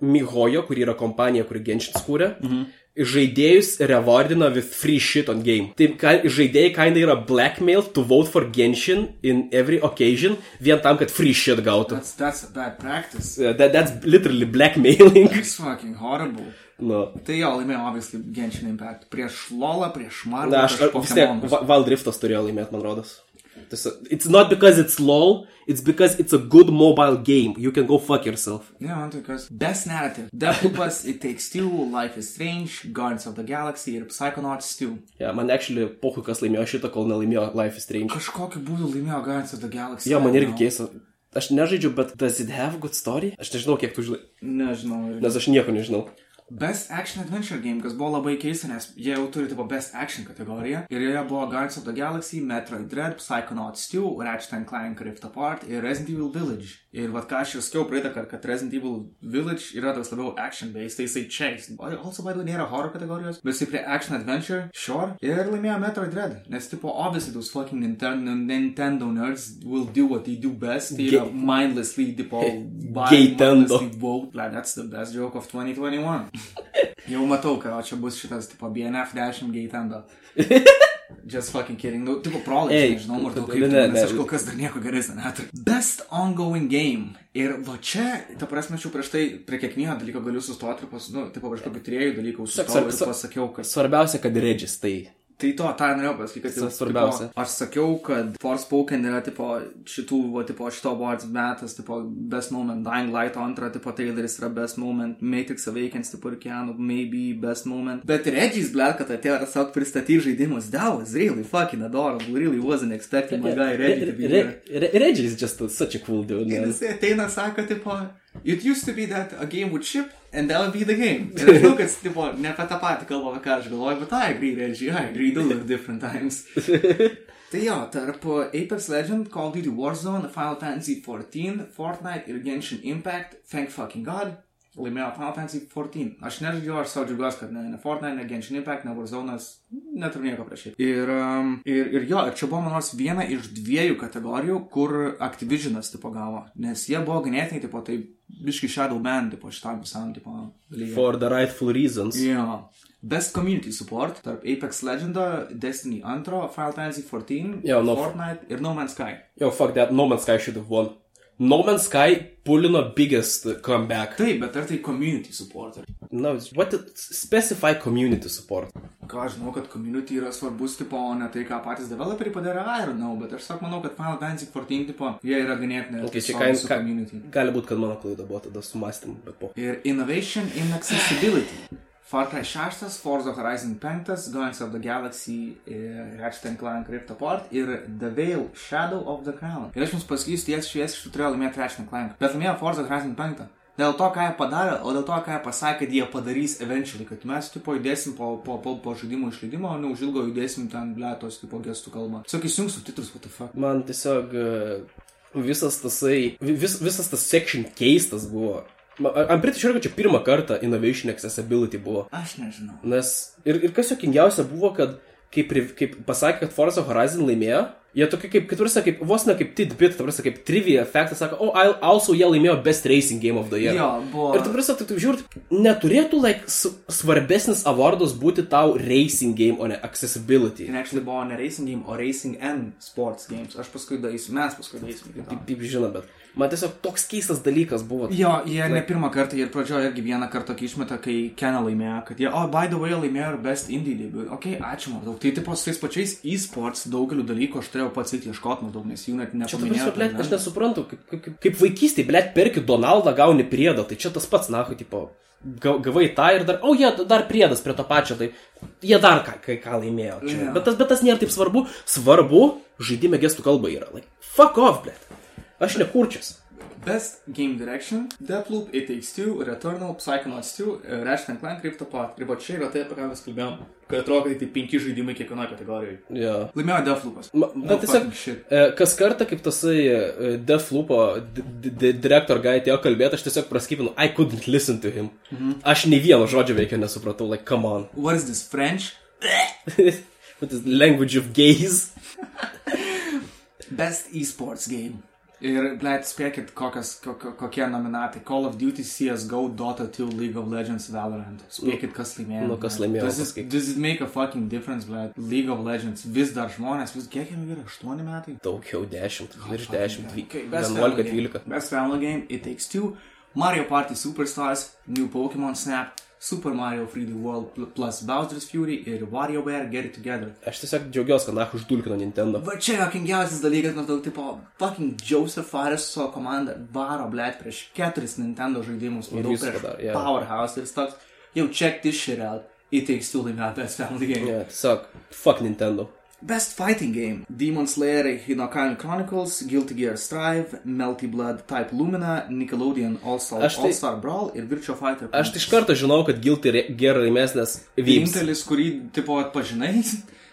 Mihojo, kuri yra kompanija, kuri Genshin skūrė, mhm. Žaidėjus rewardina with free shit on game. Taip, ka, žaidėjai kinda yra blackmail to vote for Genshin in every occasion, vien tam, kad free shit gautų. That's, that's bad practice. Uh, that, that's literally blackmailing. It's fucking horrible. no. Tai jo, laimėjo, obviously, Genshin Impact. Prieš Lolą, prieš Marvel. Na, aš vis tiek, Pokemonus. Va- Wild Riftas turėjo laimėti, man rodos. Tiesiog- It's not because it's LOL, it's because it's a good mobile game. You can go fuck yourself. Ne, man kas. Best Narrative. Deathloopas, It Takes Two, Life is Strange, Guardians of the Galaxy ir Psychonauts 2. Yeah, man actually pohui, kas laimėjo šitą, kol nelaimėjo Life is Strange. Kažkokiu būdu laimėjo Guardians of the Galaxy. Jo, man I irgi keista. Aš nežaidžiu, bet does it have good story? Aš nežinau, kiek tu žinai, Nežinau. irgi. nes aš nieko nežinau. Best Action Adventure Game, kas buvo labai keista, nes jie jau turi tipo Best Action kategoriją. Ir joje buvo Guardians of the Galaxy, Metroid Dread, Psychonauts 2, Ratchet and Clank Rift Apart ir Resident Evil Village. Ir vad ką aš jau sakiau praeitą kartą, kad Resident Evil Village yra toks labiau action based, tai jisai čia. Also, by the way, nėra horror kategorijos, bet jisai prie Action Adventure, sure. Ir laimėjo Metroid Dread. Nes, tipo, obviously, those fucking Nintendo, Nintendo nerds will do what they do best. Tai yra mindlessly, tipo, Gaitendo. Like, that's the best joke of 2021. Jau matau, kad čia bus šitas, tipo, BNF 10 gaitendo. Just fucking kidding. Nu, tipo, Ei, prolaiks, nežinau, maždaug ne, kaip, ne, ne, nes ne. aš kol kas dar nieko geresnio neturiu. Best ongoing game. Ir va čia, ta prasme, aš jau prieš tai prie kiekvieno dalyko galiu sustoti ir pas, nu, tipo, prieš kokį trijų dalykų sustojau ir sak- pasakiau, kad Svarbiausia, kad Regis, tai Tai to, tą norėjau pasakyti, kad jau, Svarbiausia. Tipo, aš sakiau, kad Forspoken yra tipo šitų, va, tipo šito awards metas, tipo Best Moment, Dying Light antra, tipo traileris yra Best Moment, Matrix Awakens, tipo ir Keanu, maybe Best Moment. Bet Regis, blėt, kad atėjo tiesiog pristatyti žaidimus, that was really fucking adorable, really wasn't expecting my guy Regis to be there. Regis is just such a cool dude, jisai ateina, sako, tipo, it used to be that a game would ship, and that would be the game. Ir aš žinau, kad, tipo, ne apie tą patį kalbą, ką aš galvoju, bet I agree, Reggie, I agree, those are different times. Tai jo, tarp Apex Legend, Call of Duty Warzone, Final Fantasy XIV, Fortnite ir Genshin Impact, thank fucking god, laimėjo Final Fantasy XIV. Aš nežaidžiu, aš savo džiaugiuosi, kad ne, ne Fortnite, ne Genshin Impact, ne Warzone'as, neturiu nieko prieš jį. Ir, um, ir, ir jo, ir čia buvo, man nors, viena iš dviejų kategorijų, kur Activisionas tipo gavo, nes jie buvo ganėtinai, tipo, tai biški Shadow Band, tipo, šitam visam, tipo, dalykai. For the rightful reasons. Jo. Best Community Support tarp Apex Legendo, Destiny 2, Final Fantasy XIV, Jo, no- Fortnite ir No Man's Sky. Yo, fuck that, No Man's Sky should have won. No Man's Sky pulino biggest comeback. Taip, bet ar tai Community Support? No, what it, specify community support. Ką aš žinau, kad community yra svarbus, tipo, o ne tai, ką patys developeriai padarė, I don't know, bet aš sak manau, kad Final Fantasy XIV, tipo, jie yra ganėtinai Okay, čia kain- ka- community. Gali būti, kad mano klaida buvo tada su mąstymu, bet po. Ir Innovation in Accessibility. Far Cry 6, Forza Horizon 5, Guardians of the Galaxy, eh, Ratchet Clank Rift Apart ir The Veil Shadow of the Crown. Ir aš jums pasakysiu, ties švies iš tų turėjo laimėti Ratchet Clank. Bet laimėjo Forza Horizon 5. Dėl to, ką jie padarė, o dėl to, ką jie pasakė, kad jie padarys eventually, kad mes, tipo, judėsim po, po, po, po žaidimo išleidimo, o neužilgo judėsim ten, blėtos, tipo, gestų kalbą. Tiesiog įsijungs subtitrus, what the fuck. Man tiesiog e, visas tasai, vis, visas tas section keistas buvo. Am pretty sure, kad čia pirmą kartą Innovation Accessibility buvo. Aš nežinau. Nes ir, ir kas jokingiausia buvo, kad kaip, kaip pasakė, kad Forza Horizon laimėjo, jie tokie kaip, kaip, kaip, kaip vos ne kaip tidbit, ta prasme, kaip trivia faktas, sako, o, oh, also jie laimėjo Best Racing Game of the Year. Jo, buvo. Ir tu prasme, tu, tu žiūri, neturėtų, like, svarbesnis awardas būti tau Racing Game, o ne Accessibility. Ir actually buvo ne racing game, o racing and sports games. Aš paskui darysiu, mes paskui to. Taip, taip žinau, bet man tiesiog toks keistas dalykas buvo. Jo, jie ne pirmą kartą, jie ir pradžioje irgi vieną kartą kai išmeta, kai Kena laimėjo, kad jie, oh, by the way, laimėjo ir Best Indie debut. Ok, ačiū maždaug. Tai tipo su tais pačiais e-sports daugeliu dalykų aš turėjau pats ieškoti maždaug, nes jų net Čia, ta prasme, nepaminėjau. blėt, aš nesuprantu, kaip, kaip, kaip, kaip vaikystėje, blėt, perki Donaldą, gauni priedą, tai čia tas pats, na, tipo, ga- gavai tą ir dar, o jie dar priedas prie to pačio, tai jie dar ką, kai ką laimėjo. Čia. Jo. Bet, tas, bet tas nėra taip svarbu, svarbu, žaidime gestų kalba yra. Like, fuck off, blėt. Aš nekurčias. Best Game Direction, Deathloop, It Takes Two, Returnal, Psychonauts 2, uh, Ratchet Clank, kaip tą pat. Ir va čia yra tai, apie ką mes kalbėjom, kad atrodo, kad tai penki žaidimai kiekvienoje kategorijoje. Ja. Laimėjo Deathloopas. Ma, No tiesiog, e, kas kartą, kaip tasai e, Deathloopo d- d- d- director guy atėjo kalbėti, aš tiesiog praskypinu, I couldn't listen to him. Mhm. Aš nei vieno žodžio veikia nesupratau, like, come on. What is this, French? What is language of gays? Best esports game. Ir, blėt, spėkit, kokias, kok, kokie nominatai. Call of Duty, CSGO, Dota 2, League of Legends, Valorant. Spėkit, kas laimėjo. Nu, kas laimėjo, Does it, does it make a fucking difference, blėt? League of Legends. Vis dar žmonės, vis kiek jam yra? 8 metai? Daugiau 10, virš 10, Okay, 12, best family 11, game. 12. Best family game, It Takes Two, Mario Party Superstars, New Pokemon Snap, Super Mario 3D World pl- plus Bowser's Fury ir WarioWare Get It Together. Aš tiesiog džiaugiuosi, kad nach uždulkino Nintendo. Va čia jokingiausias dalykas, maždaug, tipo, fucking Joseph Fares su savo komanda varo, blėt, prieš keturis Nintendo žaidimus, viską prieš dar, jo. Powerhouse ir toks, jau check this shit out, It Takes Two laimėjo Best Family Game. Ne, tiesiog, fuck Nintendo. Best Fighting Game - Demon Slayer Hinokan Chronicles, Guilty Gear Strive, Melty Blood Type Lumina, Nickelodeon All-Star Aš tai- All -Star Brawl ir Virtua Fighter. Aš tai iš karto žinau, kad Guilty Gear laimės, nes. Vienintelis, kurį, tipo, atpažinai.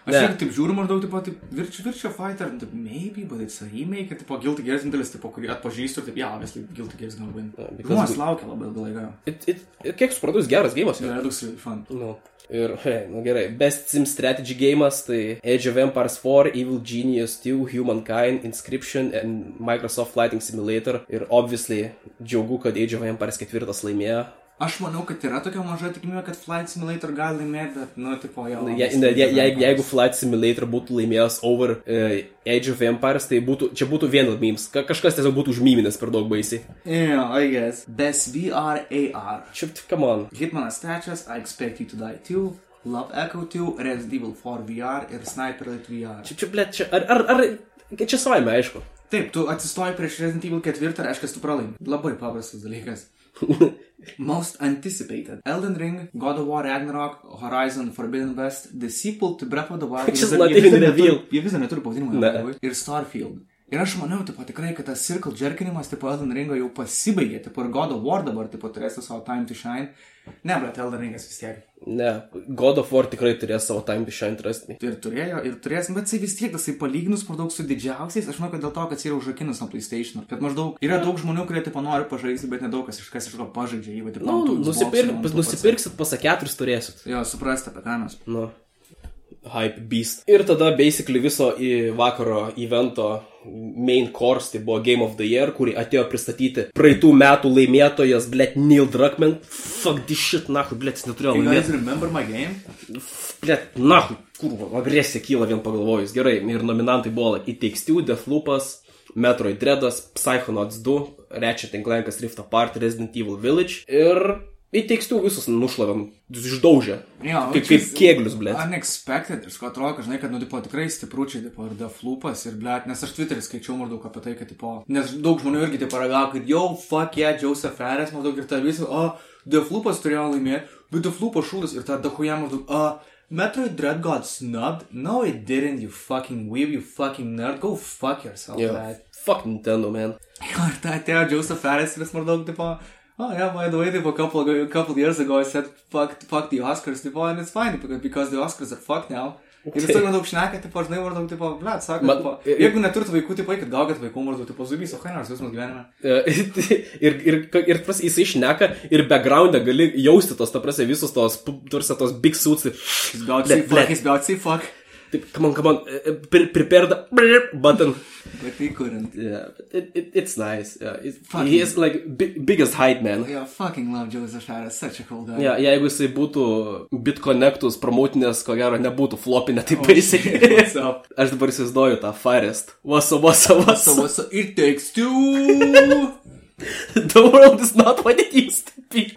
Aš Ne. taip žiūriu maždaug, tipo, taip, Virtua, Virtua Fighter, taip, maybe, but it's a remake, tipo, Guilty Gear vienintelis, tipo, kurį atpažįstu, taip, ja, obviously, Guilty Gear gonna win. Žmonės laukia labai ilgą laiką. It, it, it, kiek supratau, jis geras gėjimas. Yeah, it looks really fun. Nu. Ir, hei, nu gerai, Best Sim Strategy gėjimas, tai Age of Empires 4, Evil Genius 2, Humankind, Inscription and Microsoft Flighting Simulator. Ir obviously, džiaugu, kad Age of Empires 4 laimėjo. Aš manau, kad yra tokia maža tikimybė, kad Flight Simulator gali laimėti, bet, nu, tipo, jo. Je, ne, je, je, jeigu Flight Simulator būtų laimėjęs over uh, Age of Empires, tai būtų, čia būtų vien memes. Ka, kažkas tiesiog būtų užmyminęs per daug baisiai. Yeah, I guess. Best VR AR. Šiaip, come on. Hitmanas trečias, I Expect You to Die 2, Love Echo 2, Resident Evil 4 VR ir Sniper Elite VR. Čia, čia, blėt, čia, ar, ar, ar, čia savaime, aišku. Taip, tu atsistoji prieš Resident Evil 4, reiškia, tu pralaimi. Labai paprastas dalykas. Most anticipated. Elden Ring, God of War Ragnarok, Horizon Forbidden West, The Sequel to Breath of the Wild. Vis dar- not jie vis dar neturi- pavadinimo. Ir Starfield. Ir aš manau, tipo, tikrai, kad tas Circle Jerkinimas, tipo, Elden Ringo jau pasibaigė, tipo, ir God of War dabar, tipo, turės savo Time to Shine. Ne, bet Elden Ringas vis tiek. Ne, God of War tikrai turės savo time to shine rasti. Ir turėjo, ir turės, bet jisai vis tiek, jisai palyginus maždaug su didžiausiais, aš manau, kad dėl to, kad jis yra užrakinus ant PlayStation. Kad maždaug yra daug žmonių, kurie tipo nori pažaisti, bet nedaug kas iš kas iš to pažaidžia, jeigu taip Nu, nusipirk, nusipirksit pasą keturis turėsit. Jo, suprasti apie ką mes. Nu. Hype Beast. Ir tada basically viso į vakaro evento main course, tai buvo Game of the Year, kurį atėjo pristatyti praeitų metų laimėtojas, blėt, Neil Druckmann. Fuck this shit, nahu, blėt, jis neturėjo laimėti. remember my game? Blėt, nahu, kurva, agresija kyla vien pagalvojus. Gerai, ir nominantai buvo like, Two, Deathloopas, Metroid Dreadas, Psychonauts 2, Ratchet Clankas Rift Apart, Resident Evil Village ir It Takes Two visus nušlavėm, išdaužė. Jo, kaip, kaip kėglius, blėt. Unexpected, ir atrodo, kad žinai, kad, nu, tipo, tikrai stipručiai, tipo, ir deflupas, ir, blėt, nes aš Twitter'į skaičiau maždaug apie tai, kad, tipo, nes daug žmonių irgi, tipo, ragavo, kad jau, fuck yeah, Joseph Ferris, maždaug ir tą visą, o, deflupas turėjo laimėti, bet deflupas šūdas, ir tada dahuja maždaug, o, Metroid Dread got snubbed? No, it didn't, you fucking weeb, you fucking nerd, go fuck yourself, Yeah. blėt. Fuck Nintendo, man. Ir ta atėjo Joseph Ferris jis maždaug, tipo, oh, yeah, by the way, tipo, a couple, ago, a couple years ago I said, fuck, fuck the Oscars, tipo, and it's fine, because, because the Oscars are fucked now. Ir jis Okay. taip maždaug šneka, tipo, žinai, maždaug, tipo, ble, sako, Ma- tipo, ir- jeigu neturit vaikų, tipo, eikit gaukit vaikų, maždaug, tipo, zubys, o ką nors jūs mūsų gyvenime. E, ir, ir, ir pras, jisai išneka ir background'e gali jausti tos, ta prasme, visus tos, tarsi tos big suits. Ble- say fuck, to say fuck. Taip, come on, come on, e, pre- prepare the button. But he couldn't. Yeah, it, it, it's nice. Yeah, it's, Fuck he is like bi biggest hype man. Yeah, fucking love Joseph Ferris, such a cool guy. Ja, jeigu jisai būtų BitConnectus promotinės, ko gero nebūtų flopinę taip Oh, baisiai. Aš dabar įsivaizduoju tą Forest. What's up, what's up, what's So, up? what's up? It takes two. The world is not what it used to be.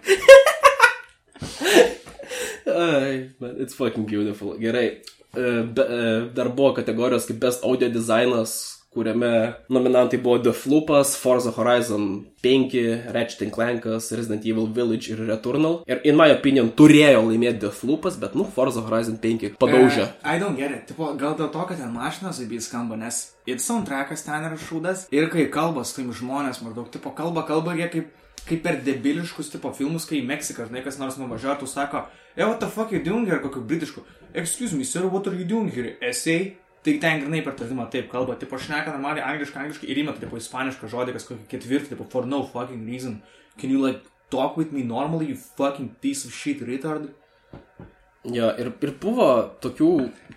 Ai, man, it's fucking beautiful. Gerai. E, e, dar buvo kategorijos kaip Best Audio Designas, kuriame nominantai buvo The Floopas, Forza Horizon 5, Ratchet Clankas, Resident Evil Village ir Returnal. Ir, in my opinion, turėjo laimėti The Floopas, bet, nu, Forza Horizon 5 padaužė. Uh, I don't get it. Tipo, gal dėl to, kad ten mašinas abie skamba, nes ir soundtrackas ten yra šūdas. Ir kai kalba su taim žmonės, maždaug, tipo, kalba, kalba jie kaip, kaip per debiliškus, tipo, filmus, kai į Meksiką, žinai, kas nors nuvažiuotų, sako, hey, what the fuck you doing here, kokiu britišku. Excuse me, sir, what are you doing here? Essay? Tai ten grinai per tartimą taip kalba, tipo šneka normaliai angliškai, angliškai ir įmeta, tipo, ispanišką žodį, kas kokį ketvirtį, tipo, for no fucking reason. Can you, like, talk with me normally, you fucking piece of shit retard? Jo, ir, ir buvo tokių,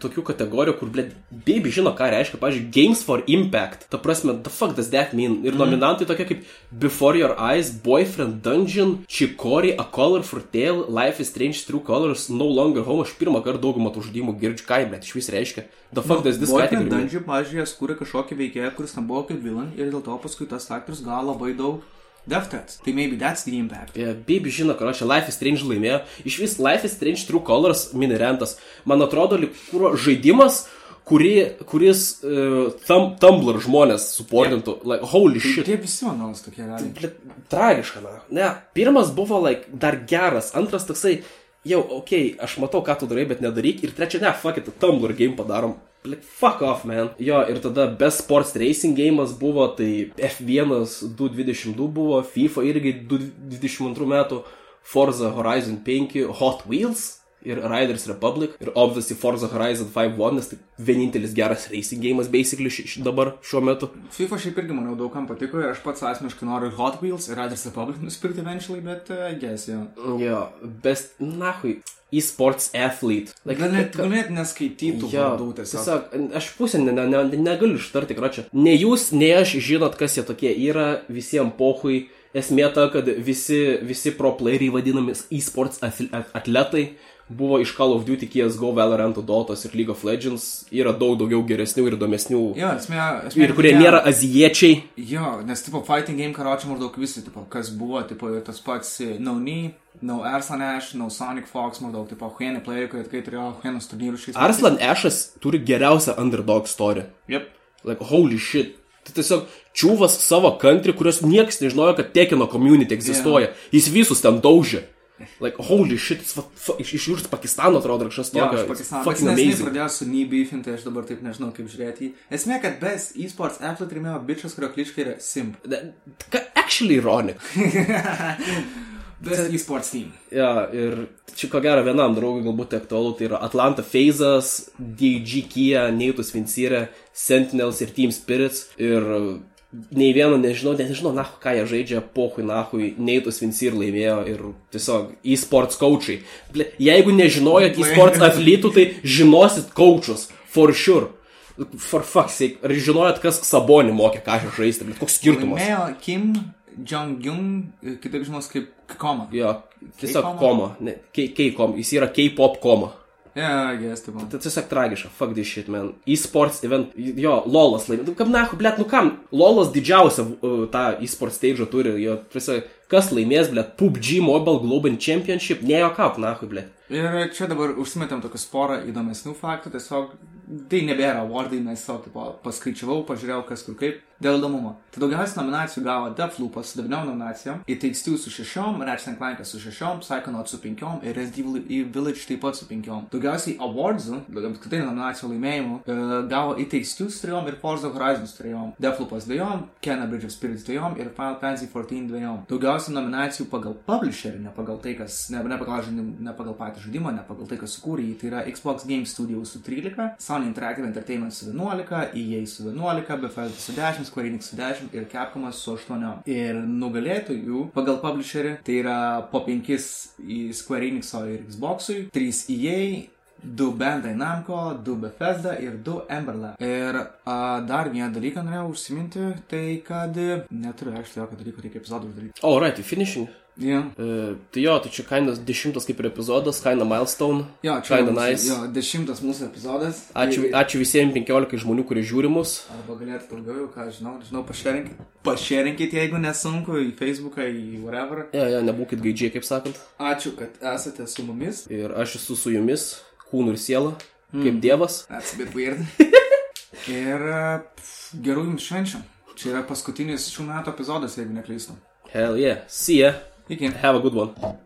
tokių kategorijų, kur, blė, baby žino, ką reiškia, pavyzdžiui, Games for Impact. Ta prasme, the fuck does that mean? Ir nominantai tokie kaip Before Your Eyes, Boyfriend Dungeon, Chicory, A Color for Tale, Life is Strange True Colors, No Longer Home. Aš pirmą kartą daugumą tų žudimų girdžiu, ką, blė, iš vis reiškia. The fuck does this Boyfriend category mean? Dungeon, pažiūrėjau, jie skūrė kažkokį veikėją, kuris ten buvo kaip villain ir dėl to paskui tas aktorius gavo labai daug threats. Tai maybe that's the impact. Yeah, Baby žino, kad čia Life is Strange laimėjo. Iš vis Life is Strange True Colors minirentas. Man atrodo, lyg kuro žaidimas, kurį, kuris uh, tam, Tumblr žmonės suportintų. Yeah. Like, holy Tai shit. tie visi manolas tokie realiai. Blet, tragiška, na. Ne, pirmas buvo, like, dar geras, antras toksai, jau, okei, okay, aš matau, ką tu darai, bet nedaryk. Ir trečia, ne, fuck it, Tumblr game padarom. Blet, fuck off, man. Jo, ir tada Best Sports Racing game'as buvo, tai F1 222 buvo, FIFA irgi 222 metų, Forza Horizon 5, Hot Wheels ir Riders Republic ir obviously Forza Horizon 5.1, nes tai vienintelis geras racing game'as basically ši, ši, dabar šiuo metu. FIFA šiaip irgi, manau, daugam patiko ir aš pats asmeniškai noriu Hot Wheels ir Riders Republic nusipirkti eventually, bet uh, guess, jo. Jo, best, nahui, e-sports athlete. Like, Gal net, ka- net neskaitytų Jo, vardų tiesiog. tiesiog, aš pusę ne, ne, ne, negaliu ištarti, ką čia. Ne jūs, ne aš žinot, kas jie tokie yra, visiems pohui. Esmė ta, kad visi, visi pro playeriai vadinami e-sports atl- at- atletai buvo iš Call of Duty, CSGO, Valorant, Dotos ir League of Legends. Yra daug daugiau geresnių ir įdomesnių. Jo, esmė, esmė. Ir kurie tokia- nėra azijiečiai. Jo, nes, tipo, fighting game karočią maždaug visi, tipo, kas buvo, tipo, tas pats eh, No Knee, No Arslan Ash, No Sonic Fox, maždaug, tipo, Huenė player, kurie tikrai turėjo Huenės turnyrų šiais Arslan Ešas turi geriausią underdog story. Yep. Like, holy shit. Tai tiesiog čiūvas savo country, kurios niekas nežinojo, kad Tekino community egzistuoja. Yeah. Jis visus ten daužė. Like, holy shit, jis iš, iš jūsų Pakistano atrodo kažkas tokio. aš It's Pakistaną. Fucking Nes nesiniai amazing. pradėjau su beefing, tai aš dabar taip nežinau, kaip žiūrėti. jį. Esmė, kad best e-sports athlete rimėjo bičias, kurio kliškai yra Simp. That- Actually ironic. Best e-sports team. Ja, ir čia ko gero vienam draugui galbūt tai aktualu, tai yra Atlanta Phasas, DG Kia, Neitus Vincere, Sentinels ir Team Spirits. Ir nei vieno nežinau, net nežinau, na, ką jie žaidžia, pohui, nahui, Neitus Vincere laimėjo ir tiesiog e-sports coachai. Jeigu nežinojot e-sports atlytų, tai žinosit coachus, for sure. For fuck's sake, ar žinojot, kas Sabonį mokė, ką aš žaisti, bet koks skirtumas? Laimėjo Kim Jong-un, kitaip žinos kaip Koma. Jo, tiesiog koma, ne, K-kom, jis yra K-pop koma. Yeah, I guess, tipo. Tai tiesiog tragiška, fuck this shit, man. E-sports event, jo, Lolas laimė. Nu, kam nahu, blėt, nu kam? Lolas didžiausią uh, tą e-sports stage turi, jo, tiesiog, kas laimės, blėt, PUBG Mobile Global Championship, ne jo kap, nahu, blėt. Ir čia dabar užsimetėm tokią sporą įdomesnių faktų, tiesiog tai nebėra awardai, nes tiesiog tipo, paskaičiavau, pažiūrėjau, kas kur kaip, dėl įdomumo. Tai daugiausiai nominacijų gavo Deathloop su 9 nominacijom, It Takes Two su 6, Ratchet Clank su 6, Psychonaut su 5 ir Resident Evil Village taip pat su 5. Daugiausiai awardsų, apskritai nominacijų laimėjimų, e, gavo It Takes Two su 3 ir Forza Horizon su 3, Deathloopas 2, Kena Bridge of Spirits 2 ir Final Fantasy 14 2. Daugiausiai nominacijų pagal publisherį, ne pagal tai, kas, ne, ne, pagal, ne pagal patį žaidimą, ne pagal tai, kas sukūrė jį. Tai yra Xbox Game Studios su 13, Sony Interactive Entertainment su 11, EA su 11, Bethesda su 10, Square Enix su 10 ir Capcomas su 8. Ir nugalėtojų pagal publisherį tai yra po 5 į Square Enixo ir Xbox'ui, 3 EA, 2 Bandai Namco, 2 Bethesda ir 2 Emberlab. Ir a, dar vieną dalyką norėjau užsiminti, tai kad neturiu aš jokio dalyko, reikia epizodą uždaryti. Alright, finishing. Jo. E, tai jo, tai čia kainas dešimtas kaip ir epizodas, kaina milestone. Jo, čia mūsų- nice. Jo, dešimtas mūsų epizodas. Ačiū, Tai- ačiū visiems 15 žmonių, kurie žiūri mus. Arba galėtų daugiau, ką žinau, žinau, pašerinkit. Pašerinkit, jeigu nesunku, į Facebooką, į whatever. Ja, ja, nebūkit gaidžiai, kaip sakant. Ačiū, kad esate su mumis. Ir aš esu su jumis, kūnu ir siela, kaip dievas. That's a bit weird. Ir gerų jums švenčių. Čia yra paskutinis šių metų epizodas, jeigu neklystu. Hell yeah. See ya. Iki. Have a good one.